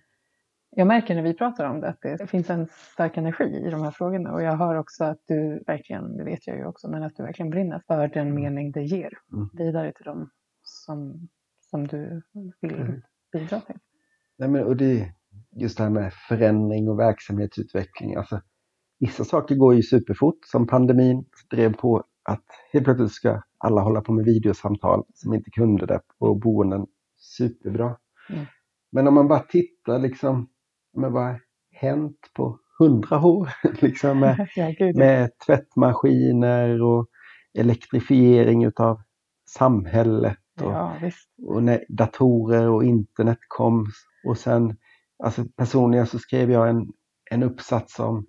[SPEAKER 2] jag märker när vi pratar om det att det finns en stark energi i de här frågorna och jag hör också att du verkligen, det vet jag ju också, men att du verkligen brinner för den mening det ger
[SPEAKER 3] Mm.
[SPEAKER 2] vidare till dem som, som du vill
[SPEAKER 3] Mm.
[SPEAKER 2] bidra till.
[SPEAKER 3] Nej, men, och det, just det här med förändring och verksamhetsutveckling. Alltså, vissa saker går ju superfort, som pandemin drev på att helt plötsligt ska alla hålla på med videosamtal som inte kunde det på boenden. Superbra.
[SPEAKER 2] Mm.
[SPEAKER 3] Men om man bara tittar liksom, med vad har hänt på hundra år? liksom med,
[SPEAKER 2] Ja,
[SPEAKER 3] med tvättmaskiner och elektrifiering utav samhället och,
[SPEAKER 2] Ja, visst.
[SPEAKER 3] och när datorer och internet kom. Och sen, alltså personligen så skrev jag en, en uppsats om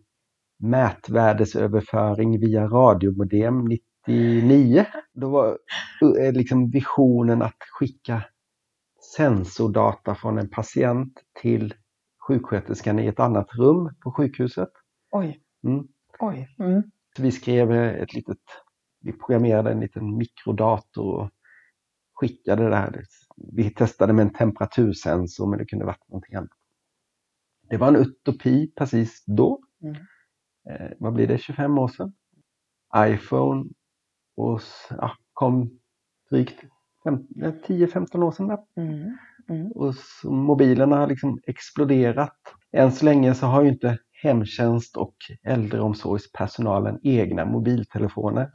[SPEAKER 3] mätvärdesöverföring via radiomodem 99. Då var eh, liksom visionen att skicka sensordata från en patient till sjuksköterskan i ett annat rum på sjukhuset.
[SPEAKER 2] Oj.
[SPEAKER 3] Mm.
[SPEAKER 2] Oj. Mm.
[SPEAKER 3] Så vi skrev ett litet, vi programmerade en liten mikrodator och skickade det här. Vi testade med en temperatursensor men det kunde varit någonting annat. Det var en utopi precis då.
[SPEAKER 2] Mm.
[SPEAKER 3] Eh, vad blir det, 25 år sedan? iPhone och, ja, kom drygt fem- eh, 10-15 år sedan.
[SPEAKER 2] Mm. Mm.
[SPEAKER 3] Och så mobilerna har liksom exploderat. Än så länge så har ju inte hemtjänst och äldreomsorgspersonalen egna mobiltelefoner.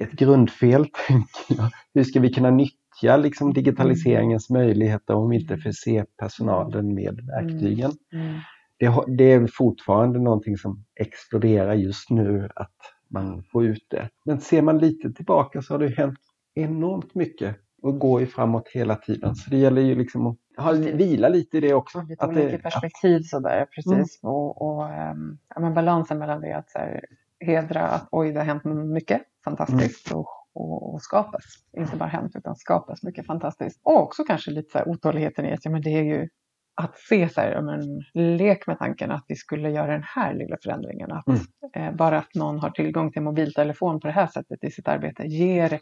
[SPEAKER 3] Ett grundfel, tänker jag. Hur ska vi kunna nyttja liksom digitaliseringens möjligheter om vi inte förser personalen med verktygen?
[SPEAKER 2] Mm.
[SPEAKER 3] Det, har- det är fortfarande någonting som exploderar just nu, att man får ut det. Men ser man lite tillbaka så har det hänt enormt mycket och går ju framåt hela tiden. Så det gäller ju liksom att ha, vila lite i det också.
[SPEAKER 2] Lite
[SPEAKER 3] Att
[SPEAKER 2] olika
[SPEAKER 3] det,
[SPEAKER 2] perspektiv sådär, precis. Och, och ehm, ja, men balansen mellan det att så här, hedra att oj, det har hänt mycket fantastiskt och, och, och skapas. Inte bara hänt utan skapas mycket fantastiskt. Och också kanske lite så här, otåligheten i att ja, men det är ju att se så här, ja, men, lek med tanken att vi skulle göra den här lilla förändringen. Att,
[SPEAKER 3] Mm.
[SPEAKER 2] eh, bara att någon har tillgång till mobiltelefon på det här sättet i sitt arbete ger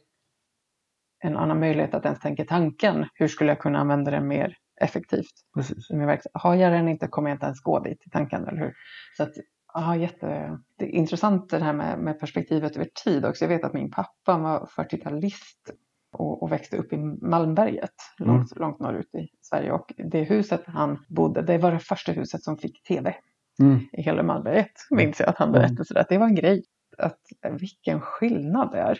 [SPEAKER 2] en annan möjlighet att ens tänka tanken. Hur skulle jag kunna använda den mer effektivt?
[SPEAKER 3] precis.
[SPEAKER 2] i min verksamhet. Har jag den inte kommer jag inte ens gå dit i tanken, eller hur? Så att, ja, jätte... Det här med, med perspektivet över tid också. Jag vet att min pappa var 40-talist och, och växte upp i Malmberget,
[SPEAKER 3] Mm.
[SPEAKER 2] långt, långt norrut i Sverige. Och det huset han bodde, det var det första huset som fick tv
[SPEAKER 3] Mm.
[SPEAKER 2] i hela Malmberget, minns jag att han
[SPEAKER 3] Mm.
[SPEAKER 2] berättade. Så att det var en grej. Att, vilken skillnad det är.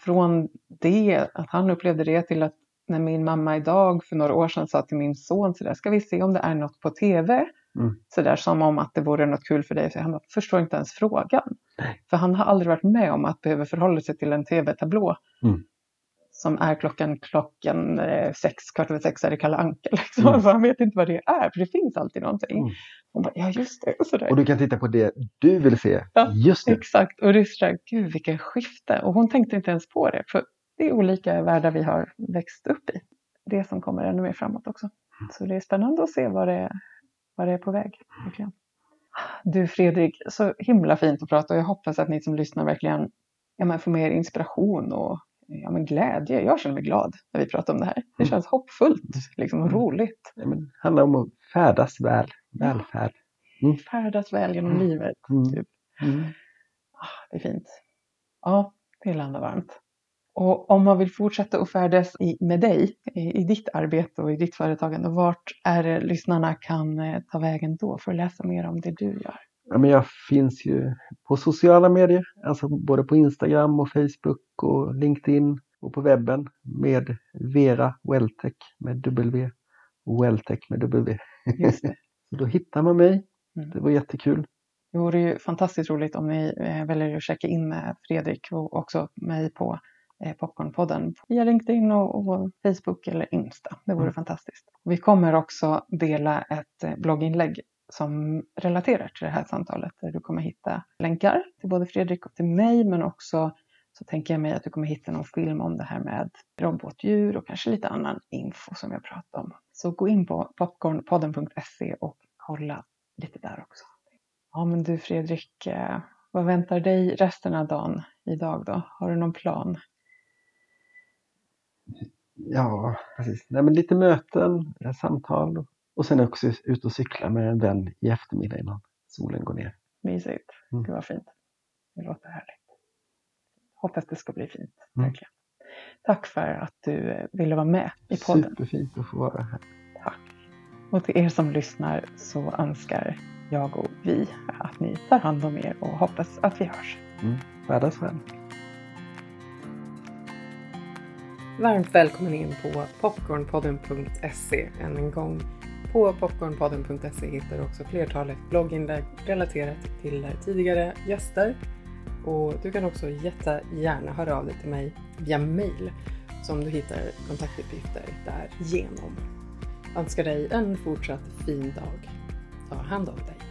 [SPEAKER 2] Från det, att han upplevde det, till att när min mamma idag för några år sedan sa till min son så där, ska vi se om det är något på tv?
[SPEAKER 3] Mm.
[SPEAKER 2] Så där som om att det vore något kul för dig. Så han förstår inte ens frågan. För han har aldrig varit med om att behöva förhålla sig till en tv-tablå.
[SPEAKER 3] Mm.
[SPEAKER 2] Som är klockan, klockan eh, sex, kvart över sex är det Kalle Anka. Liksom.
[SPEAKER 3] Mm.
[SPEAKER 2] För han vet inte vad det är, för det finns alltid någonting.
[SPEAKER 3] Mm.
[SPEAKER 2] Och bara, ja just det. Och så där.
[SPEAKER 3] Och du kan titta på det du vill se.
[SPEAKER 2] Ja,
[SPEAKER 3] Just det.
[SPEAKER 2] Exakt, och det är så där, gud vilken skifte. Och hon tänkte inte ens på det, för det är olika världar vi har växt upp i. Det som kommer ännu mer framåt också. Så det är spännande att se vad det vad det är på väg. Verkligen. Du Fredrik, så himla fint att prata och jag hoppas att ni som lyssnar verkligen ja, men får mer inspiration och ja, men glädje. Jag känner mig glad när vi pratar om det här. Det
[SPEAKER 3] Mm.
[SPEAKER 2] känns hoppfullt liksom, och
[SPEAKER 3] Mm.
[SPEAKER 2] roligt.
[SPEAKER 3] Ja, men Det handlar om att färdas väl. Välfärd.
[SPEAKER 2] Färdas väl genom
[SPEAKER 3] Mm.
[SPEAKER 2] livet.
[SPEAKER 3] Mm.
[SPEAKER 2] Typ.
[SPEAKER 3] Mm.
[SPEAKER 2] Ah, det är fint. Ja, det landar varmt. Och om man vill fortsätta att färdas i, med dig i, i ditt arbete och i ditt företagande, vart är det lyssnarna kan eh, ta vägen då för att läsa mer om det du gör?
[SPEAKER 3] Ja, men jag finns ju på sociala medier, alltså både på Instagram och Facebook och LinkedIn och på webben med Vera Welltech med W. Welltech med W.
[SPEAKER 2] Just det.
[SPEAKER 3] Så då hittar man mig.
[SPEAKER 2] Mm.
[SPEAKER 3] Det var jättekul.
[SPEAKER 2] Det vore ju fantastiskt roligt om ni eh, väljer att checka in med Fredrik och också mig på eh, Popcornpodden via LinkedIn och, och Facebook eller Insta. Det vore
[SPEAKER 3] Mm.
[SPEAKER 2] fantastiskt. Vi kommer också dela ett eh, blogginlägg som relaterar till det här samtalet där du kommer hitta länkar till både Fredrik och till mig men också så tänker jag mig att du kommer hitta någon film om det här med robotdjur och kanske lite annan info som jag pratat om. Så gå in på popcornpodden.se och kolla lite där också. Ja men du Fredrik, eh, vad väntar dig resten av dagen idag då? Har du någon plan?
[SPEAKER 3] Ja, precis. Nej, men lite möten, eh, samtal och sen också ut och cykla med en vän i eftermiddag innan solen går ner.
[SPEAKER 2] Mysigt.
[SPEAKER 3] Mm.
[SPEAKER 2] Gud vad fint. Det låter härligt. Hoppas det ska bli fint.
[SPEAKER 3] Mm.
[SPEAKER 2] Verkligen. Tack för att du eh, ville vara med i podden.
[SPEAKER 3] Superfint att få vara här.
[SPEAKER 2] Tack.
[SPEAKER 4] Och till er som lyssnar så önskar jag och vi att ni tar hand om er och hoppas att vi hörs.
[SPEAKER 3] Mm. Världens vän.
[SPEAKER 2] Varmt välkommen in på popcornpodden.se än en gång. På popcornpodden.se hittar du också flertalet blogginlägg relaterat till tidigare gäster. Och du kan också jättegärna höra av dig till mig via mail som du hittar kontaktuppgifter där genom. önskar dig en fortsatt fin dag. Ta hand om dig.